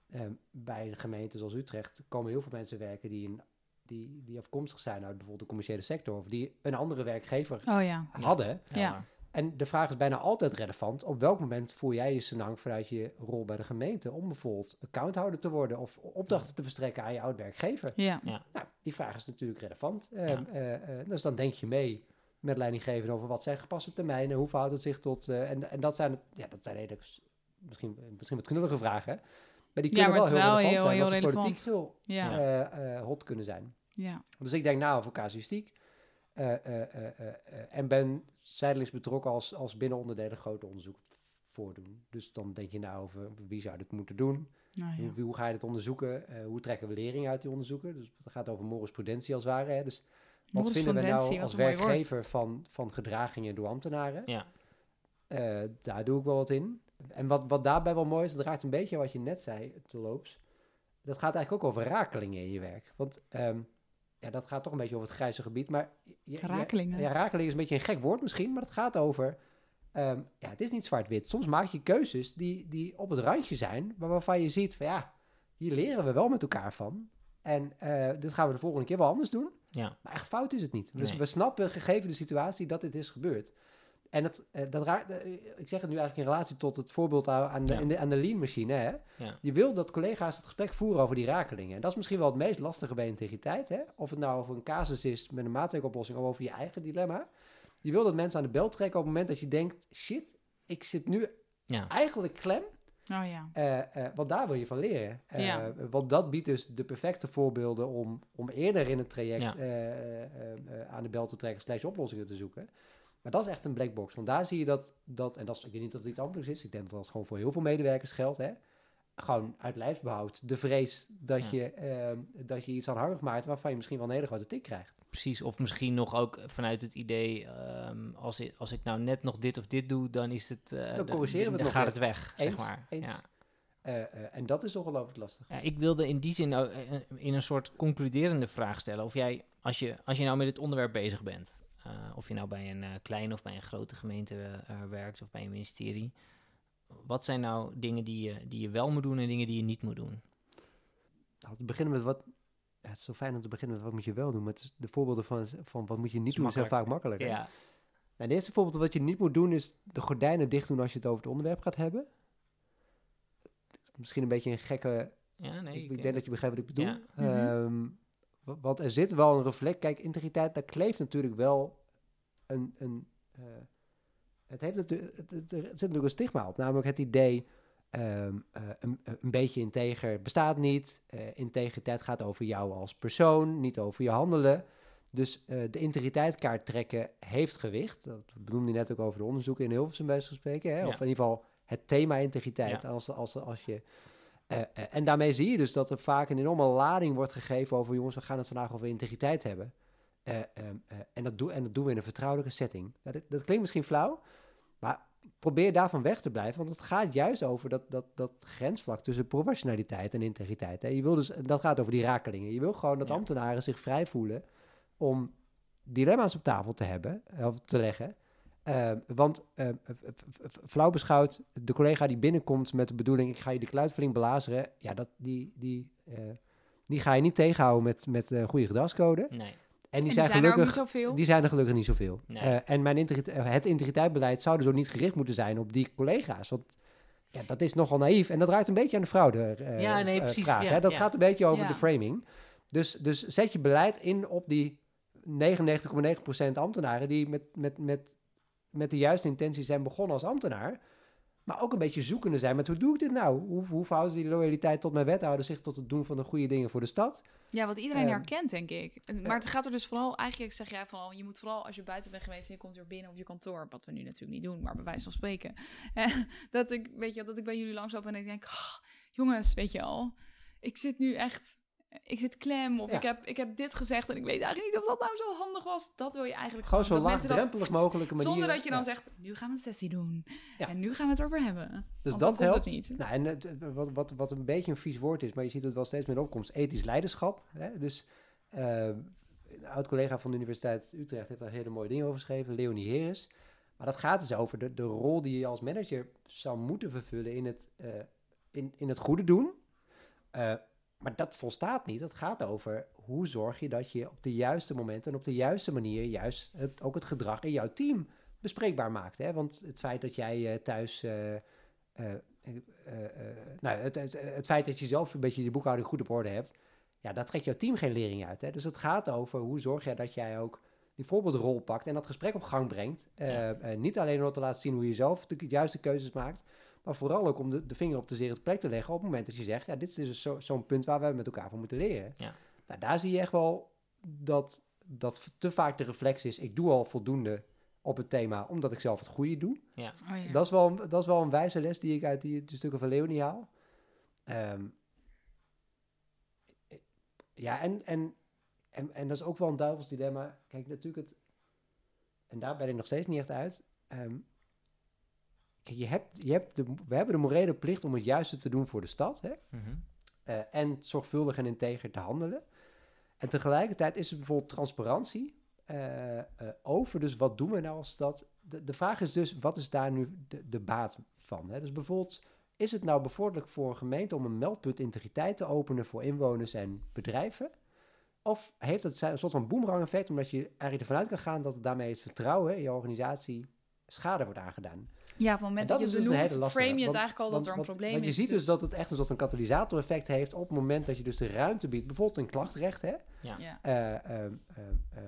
eh, bij een gemeente zoals Utrecht komen heel veel mensen werken die, een, die, die afkomstig zijn uit bijvoorbeeld de commerciële sector of die een andere werkgever Oh ja. hadden. Ja. En de vraag is bijna altijd relevant. Op welk moment voel jij je senang vanuit je rol bij de gemeente om bijvoorbeeld accounthouder te worden of opdrachten te verstrekken aan je oud-werkgever? Ja. Nou, die vraag is natuurlijk relevant. Ja. Eh, dus dan denk je mee met leidinggevenden over wat zijn gepaste termijnen, hoe verhoudt het zich tot... eh, en, en dat zijn, het- ja, dat zijn hele, misschien, misschien wat knullige vragen, maar die Ja, kunnen maar wel heel wel relevant heel- zijn heel als ze relevant. politiek heel Ja. eh, eh, hot kunnen zijn. Ja. Dus ik denk na over casuïstiek. eh, eh, eh, eh, eh, en ben zijdelings betrokken als, als binnenonderdelen grote onderzoek voordoen. Dus dan denk je na over wie zou dit moeten doen? Nou ja. Hoe, hoe ga je dit onderzoeken? Eh, hoe trekken we lering uit die onderzoeken? Dus het gaat over morisprudentie als het ware. Hè? Dus wat vinden we nou als werkgever van, van gedragingen door ambtenaren? Ja. Eh, daar doe ik wel wat in. En wat, wat daarbij wel mooi is, dat raakt een beetje wat je net zei, te loops. Dat gaat eigenlijk ook over rakelingen in je werk. Want ehm, ja, dat gaat toch een beetje over het grijze gebied. Maar je- Rakelingen. ja, rakeling is een beetje een gek woord misschien, maar het gaat over... ehm, ja, het is niet zwart-wit. Soms maak je keuzes die, die op het randje zijn, maar waarvan je ziet van ja, hier leren we wel met elkaar van. En eh, dit gaan we de volgende keer wel anders doen. Ja, Maar echt fout is het niet. Dus Nee. we snappen, gegeven de situatie, dat dit is gebeurd. En het, eh, dat raakt, eh, ik zeg het nu eigenlijk in relatie tot het voorbeeld aan aan de, Ja. in de, aan de lean-machine. Hè? ja. Je wil dat collega's het gesprek voeren over die rakelingen. En dat is misschien wel het meest lastige bij integriteit. Hè? Of het nou over een casus is met een maatwerkoplossing of over je eigen dilemma. Je wil dat mensen aan de bel trekken op het moment dat je denkt... shit, ik zit nu ja. eigenlijk klem. Oh ja. Eh, eh, want daar wil je van leren. Eh, Ja. Want dat biedt dus de perfecte voorbeelden om, om eerder in het traject Ja. eh, eh, eh, aan de bel te trekken, slash oplossingen te zoeken. Maar dat is echt een black box. Want daar zie je dat, dat en dat is, ik weet niet of het iets anders is, ik denk dat dat gewoon voor heel veel medewerkers geldt. Hè? Gewoon uit lijfsbehoud. De vrees dat, Ja. je, eh, dat je iets aanhangig maakt waarvan je misschien wel een hele grote tik krijgt. Precies, of misschien nog ook vanuit het idee, ehm, als, ik, als ik nou net nog dit of dit doe, dan is het, eh, Dan corrigeren we het dan gaat het weg, zeg maar. eens. Ja. Eh, eh, en dat is ongelooflijk lastig. Ja, ik wilde in die zin ook, eh, in een soort concluderende vraag stellen. Of jij, als je, als je nou met dit onderwerp bezig bent, of je nou bij een eh, kleine of bij een grote gemeente eh, werkt of bij een ministerie. Wat zijn nou dingen die je, die je wel moet doen en dingen die je niet moet doen? Nou, te beginnen met wat. Ja, het is zo fijn om te beginnen met wat moet je wel doen. Maar het is de voorbeelden van, van wat moet je niet Is doen zijn makkelijk. vaak makkelijker. Ja, Nou, het eerste voorbeeld wat je niet moet doen is de gordijnen dicht doen als je het over het onderwerp gaat hebben. Misschien een beetje een gekke. ja nee. ik, ik, ik denk dat je begrijpt wat ik bedoel. Ja. Mhm. Ehm, wa- want er zit wel een reflect. Kijk, integriteit, daar kleeft natuurlijk wel een. een eh, het, heeft natuurlijk, het, het- er zit natuurlijk een stigma op. Namelijk het idee. ehm, eh, een, een beetje integer bestaat niet. Eh, integriteit gaat over jou als persoon, niet over je handelen. Dus eh, de integriteitskaart trekken heeft gewicht. Dat benoemde je net ook over de onderzoeken in Hilversum bij spreken. Hè? Ja. Of in ieder geval het thema integriteit. Ja. Als, als, als je, en daarmee zie je dus dat er vaak een enorme lading wordt gegeven over... jongens, we gaan het vandaag over integriteit hebben. Eh, ehm, eh, en, dat doe, en dat doen we in een vertrouwelijke setting. Dat, dat klinkt misschien flauw, maar probeer daarvan weg te blijven. Want het gaat juist over dat, dat, dat grensvlak tussen professionaliteit en integriteit. Hè. Je wil dus, dat gaat over die rakelingen. Je wil gewoon dat Ja. ambtenaren zich vrij voelen om dilemma's op tafel te hebben, eh, of te leggen. Eh, want eh, f- flauw beschouwd, de collega die binnenkomt met de bedoeling... ik ga je de kluitvering belazeren... ja, dat, die, die, eh, die ga je niet tegenhouden met, met een goede gedragscode. Nee, En die, En die zijn, zijn er ook gelukkig... niet zoveel. Die zijn er gelukkig niet zoveel. Nee. Eh, en mijn eh, het integriteitsbeleid zou dus ook niet gericht moeten zijn op die collega's. Want ja, dat is nogal naïef. En dat raakt een beetje aan de fraude eh, Ja, nee, eh, precies, vraag. ja, hè? Dat ja. gaat een beetje over Ja. de framing. Dus, dus zet je beleid in op die 99,9% ambtenaren... die met, met, met, met de juiste intentie zijn begonnen als ambtenaar... Maar ook een beetje zoekende zijn met hoe doe ik dit nou? Hoe, hoe verhoudt die loyaliteit tot mijn wethouder zich tot het doen van de goede dingen voor de stad? Ja, wat iedereen Ehm, herkent, denk ik. Maar het gaat er dus vooral, eigenlijk zeg jij van, je moet vooral als je buiten bent geweest en je komt weer binnen op je kantoor, wat we nu natuurlijk niet doen, maar bij wijze van spreken, eh, dat ik, weet je, dat ik bij jullie langsloop en ik denk, "Ah, jongens, weet je al, ik zit nu echt, ik zit klem of Ja. ik, heb, ik heb dit gezegd en ik weet eigenlijk niet of dat nou zo handig was. Dat wil je eigenlijk Gewoon zo laagdrempelig mogelijke manier. Zonder dat je dan Ja. zegt, nu gaan we een sessie doen. Ja. En nu gaan we het erover hebben. Dus dat helpt. niet. Nou, en het, wat, wat, wat een beetje een vies woord is, maar je ziet het wel steeds meer opkomst, ethisch leiderschap. Hè? Dus eh, een oud-collega van de Universiteit Utrecht heeft daar hele mooie dingen over geschreven, Leonie Heres. Maar dat gaat dus over de, de rol die je als manager zou moeten vervullen in het, eh, in, in het goede doen. Eh, maar dat volstaat niet. Het gaat over hoe zorg je dat je op de juiste momenten en op de juiste manier juist het, ook het gedrag in jouw team bespreekbaar maakt. Hè? Want het feit dat jij eh, thuis. eh, eh, nou, het, het, het feit dat je zelf een beetje je boekhouding goed op orde hebt. Ja, daar trekt jouw team geen lering uit. Hè? Dus het gaat over hoe zorg jij dat jij ook die voorbeeldrol pakt en dat gesprek op gang brengt. Ja. niet alleen om te laten zien hoe je zelf de juiste keuzes maakt. Maar vooral ook om de, de vinger op de zere plek te leggen op het moment dat je zegt... ja, dit is dus zo- zo'n punt waar we met elkaar van moeten leren. Ja. Nou, daar zie je echt wel dat, dat te vaak de reflex is... ik doe al voldoende op het thema omdat ik zelf het goede doe. Oh, ja. Dat, is wel, dat is wel een wijze les die ik uit die, die stukken van Leonie haal. Ehm, ja, en, en, en, en dat is ook wel een duivels dilemma. Kijk, natuurlijk het... En daar ben ik nog steeds niet echt uit. Ehm, je hebt, je hebt de, we hebben de morele plicht om het juiste te doen voor de stad. Hè? Mhm. eh, en zorgvuldig en integer te handelen. En tegelijkertijd is er bijvoorbeeld transparantie eh, eh, over, dus wat doen we nou als stad? De, de vraag is dus, wat is daar nu de, de baat van? Hè? Dus bijvoorbeeld, is het nou bevorderlijk voor een gemeente om een meldpunt integriteit te openen voor inwoners en bedrijven? Of heeft het een soort van boemerang effect, omdat je eigenlijk ervan uit kan gaan dat daarmee het vertrouwen in je organisatie schade wordt aangedaan? Ja, op het moment En dat, je is het dus een benoemt, hele lastige. frame je het Want- eigenlijk al want- dat er een want- probleem want is. je ziet dus dat het echt een soort van katalysator-effect heeft op het moment dat je dus de ruimte biedt, bijvoorbeeld een klachtrecht, hè? Ja. Ja. Eh, ehm, ehm, eh,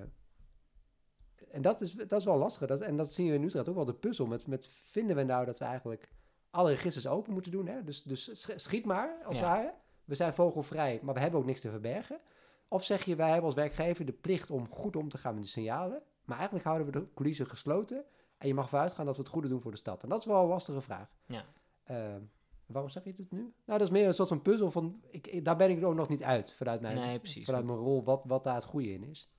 en dat is, dat is wel lastig. Dat, en dat zien we in Utrecht ook wel de puzzel. Met, met vinden we nou dat we eigenlijk alle registers open moeten doen? Hè? Dus, dus sch- schiet maar, als Ja. het ware. We zijn vogelvrij, maar we hebben ook niks te verbergen. Of zeg je, wij hebben als werkgever de plicht om goed om te gaan met de signalen. Maar eigenlijk houden we de coulissen gesloten. En je mag ervan uitgaan dat we het goede doen voor de stad. En dat is wel een lastige vraag. Ja. Ehm, waarom zeg je dit nu? Nou, dat is meer een soort van puzzel van... Ik, ik- daar ben ik ook nog niet uit, vanuit mijn, Nee, precies. vanuit mijn rol, wat, wat daar het goede in is.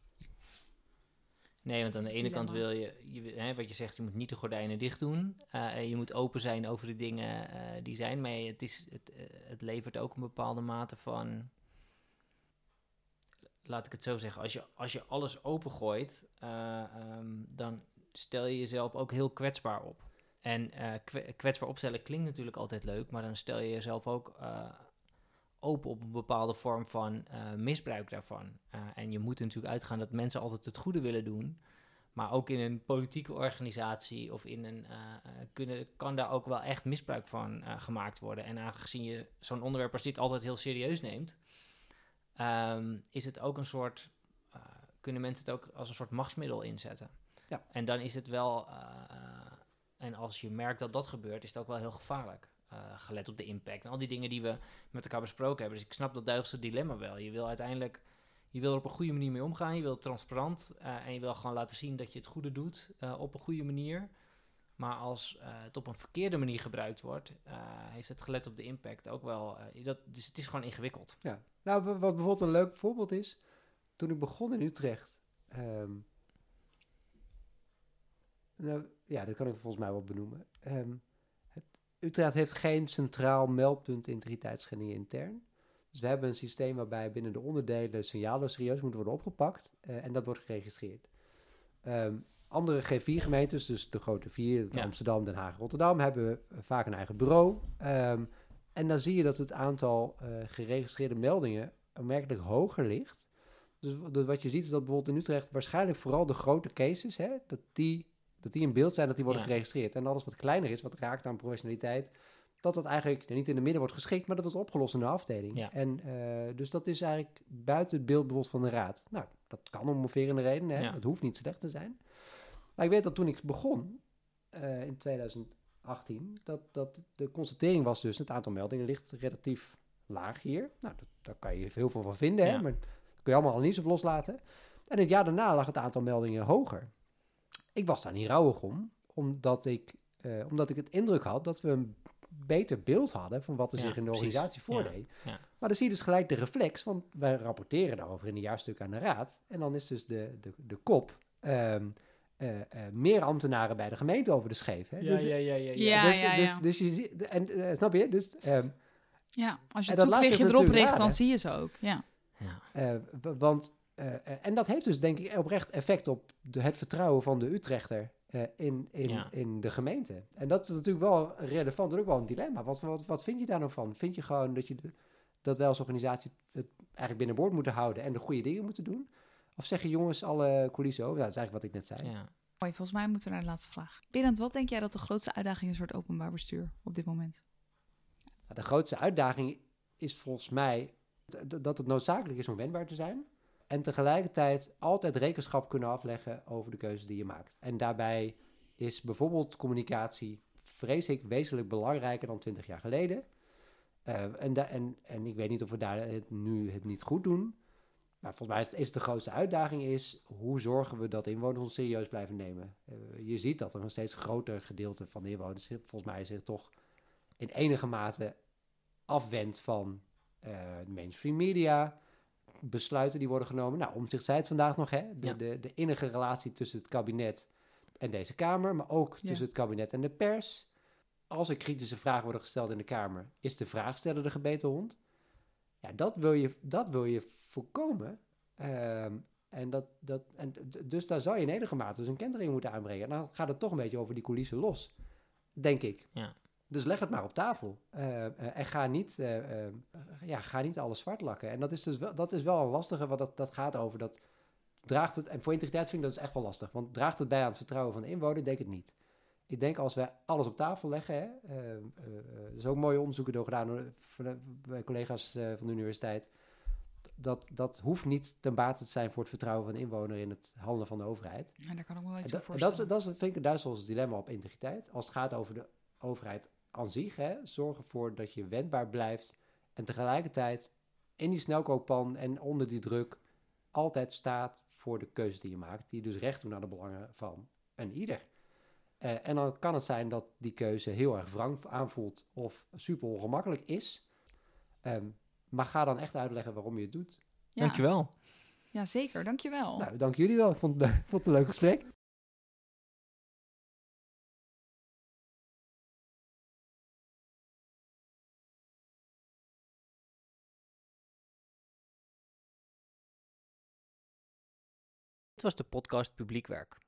Nee, want aan de ene het kant wil je, je hè, wat je zegt, je moet niet de gordijnen dicht doen. Eh, je moet open zijn over de dingen eh, die zijn. Maar het, is, het, eh, het levert ook een bepaalde mate van. Laat ik het zo zeggen. Als je, als je alles opengooit, ehm, dan stel je jezelf ook heel kwetsbaar op. En eh, kwe- kwetsbaar opstellen klinkt natuurlijk altijd leuk, maar dan stel je jezelf ook eh, open op een bepaalde vorm van eh, misbruik daarvan. En je moet natuurlijk uitgaan dat mensen altijd het goede willen doen. Maar ook in een politieke organisatie of in een. kunnen, kan daar ook wel echt misbruik van gemaakt worden. En aangezien je zo'n onderwerp als dit altijd heel serieus neemt, ehm, is het ook een soort. kunnen mensen het ook als een soort machtsmiddel inzetten. Ja. En dan is het wel. eh, eh, en als je merkt dat dat gebeurt, is het ook wel heel gevaarlijk. eh, gelet op de impact en al die dingen die we met elkaar besproken hebben. Dus ik snap dat duivelse dilemma wel. Je wil uiteindelijk je wil er op een goede manier mee omgaan. Je wil transparant en je wil gewoon laten zien dat je het goede doet op een goede manier. Maar als het op een verkeerde manier gebruikt wordt, heeft het gelet op de impact ook wel. dat, dus het is gewoon ingewikkeld. Ja. Nou, wa- wat bijvoorbeeld een leuk voorbeeld is, toen ik begon in Utrecht. ehm, nou, ja, dat kan ik volgens mij wel benoemen. Ehm, het, Utrecht heeft geen centraal meldpunt integriteitsschendingen intern. Dus we hebben een systeem waarbij binnen de onderdelen signalen serieus moeten worden opgepakt eh, en dat wordt geregistreerd. Ehm, andere G4-gemeentes, dus de grote vier, Ja. Amsterdam, Den Haag, Rotterdam, hebben vaak een eigen bureau. Ehm, en dan zie je dat het aantal eh, geregistreerde meldingen aanmerkelijk hoger ligt. Dus dus wat je ziet is dat bijvoorbeeld in Utrecht waarschijnlijk vooral de grote cases, hè, dat, die, dat die in beeld zijn, dat die worden Ja. geregistreerd. En alles wat kleiner is, wat raakt aan professionaliteit, dat dat eigenlijk niet in de midden wordt geschikt, maar dat wordt opgelost in de afdeling. Ja. En eh, dus dat is eigenlijk buiten het beeld bijvoorbeeld van de raad. Nou, dat kan om moverende redenen, hè. Ja. dat hoeft niet slecht te zijn. Maar ik weet dat toen ik begon, eh, in 2018, dat, dat de constatering was dus, het aantal meldingen ligt relatief laag hier. Nou, dat, daar kan je heel veel van vinden, hè, maar kun je allemaal al niet op loslaten. En het jaar daarna lag het aantal meldingen hoger. Ik was daar niet rouwig om, omdat ik, eh, omdat ik het indruk had dat we een beter beeld hadden van wat er Ja, zich in de precies. organisatie voordeed. ja. Maar dan zie je dus gelijk de reflex, want wij rapporteren daarover in een jaarstuk aan de raad. En dan is dus de, de, de kop ehm, eh, eh, meer ambtenaren bij de gemeente over de scheef. Hè? Ja, De- de- ja, ja, ja. Ja, dus, ja, dus, ja. dus je ziet, en, snap je? Dus, ehm, Ja, als je het zoeklichtje erop richt, dan zie je ze ook. Ja. Eh, want, en dat heeft dus denk ik oprecht effect op de, het vertrouwen van de Utrechter eh, in, in, Ja. in de gemeente. En dat is natuurlijk wel relevant en ook wel een dilemma. Wat, wat, wat vind je daar nou van? Vind je gewoon dat je de, dat wij als organisatie het eigenlijk binnenboord moeten houden en de goede dingen moeten doen? Of zeg je jongens, alle coulissen over? Nou, dat is eigenlijk wat ik net zei. ja. Mooi, volgens mij moeten we naar de laatste vraag. Berend, wat denk jij dat de grootste uitdaging is voor het openbaar bestuur op dit moment? Nou, De grootste uitdaging is volgens mij dat het noodzakelijk is om wendbaar te zijn. En tegelijkertijd altijd rekenschap kunnen afleggen over de keuzes die je maakt. En daarbij is bijvoorbeeld communicatie, vrees ik, wezenlijk belangrijker dan 20 jaar geleden. Eh, en, en, en ik weet niet of we daar het, nu het niet goed doen. Maar volgens mij is, de grootste uitdaging is, hoe zorgen we dat inwoners ons serieus blijven nemen? Eh, je ziet dat er een steeds groter gedeelte van de inwoners volgens mij zich toch in enige mate afwendt van eh, mainstream media. Besluiten die worden genomen. Nou, Omtzigt zei het vandaag nog, hè? De, Ja. de, de innige relatie tussen het kabinet en deze Kamer, maar ook Ja. tussen het kabinet en de pers. als er kritische vragen worden gesteld in de Kamer, is de vraagsteller de gebeten hond. Ja, dat wil je, dat wil je voorkomen. Ehm, en dat, dat, en dus daar zou je in enige mate dus een kentering moeten aanbrengen. En dan gaat het toch een beetje over die coulissen los, denk ik. Ja. Dus leg het maar op tafel. Eh, eh, en ga niet, eh, ja, ga niet alles zwart lakken. En dat is dus wel, dat is wel een lastige, want dat, dat gaat over dat draagt het, en voor integriteit vind ik dat dus echt wel lastig, want draagt het bij aan het vertrouwen van de inwoner? Denk het niet. Ik denk als we alles op tafel leggen, hè, er zijn ook mooie onderzoeken door gedaan bij collega's van de universiteit, dat, dat hoeft niet ten bate te zijn voor het vertrouwen van de inwoner in het handelen van de overheid. En daar kan ik me wel En iets dat, voor en dat, is, voorstellen. dat is, vind ik een Duitsers dilemma op integriteit. Als het gaat over de overheid aan zich, hè, zorg ervoor dat je wendbaar blijft en tegelijkertijd in die snelkookpan en onder die druk altijd staat voor de keuzes die je maakt, die dus recht doen aan de belangen van een ieder. Eh, en dan kan het zijn dat die keuze heel erg wrang aanvoelt of super ongemakkelijk is. Ehm, maar ga dan echt uitleggen waarom je het doet. Ja. Dankjewel. Ja, zeker. Dankjewel. Nou, dank jullie wel. Ik vond het, vond het een leuk gesprek. Dit was de podcast Publiekwerk.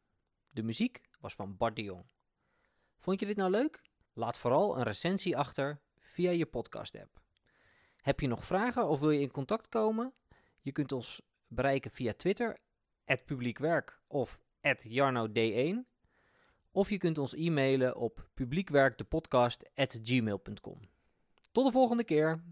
De muziek was van Bart de Jong. Vond je dit nou leuk? Laat vooral een recensie achter via je podcast-app. Heb je nog vragen of wil je in contact komen? Je kunt ons bereiken via Twitter, publiekwerk of jarnod1. Of je kunt ons e-mailen op publiekwerkdepodcast.gmail.com. Tot de volgende keer!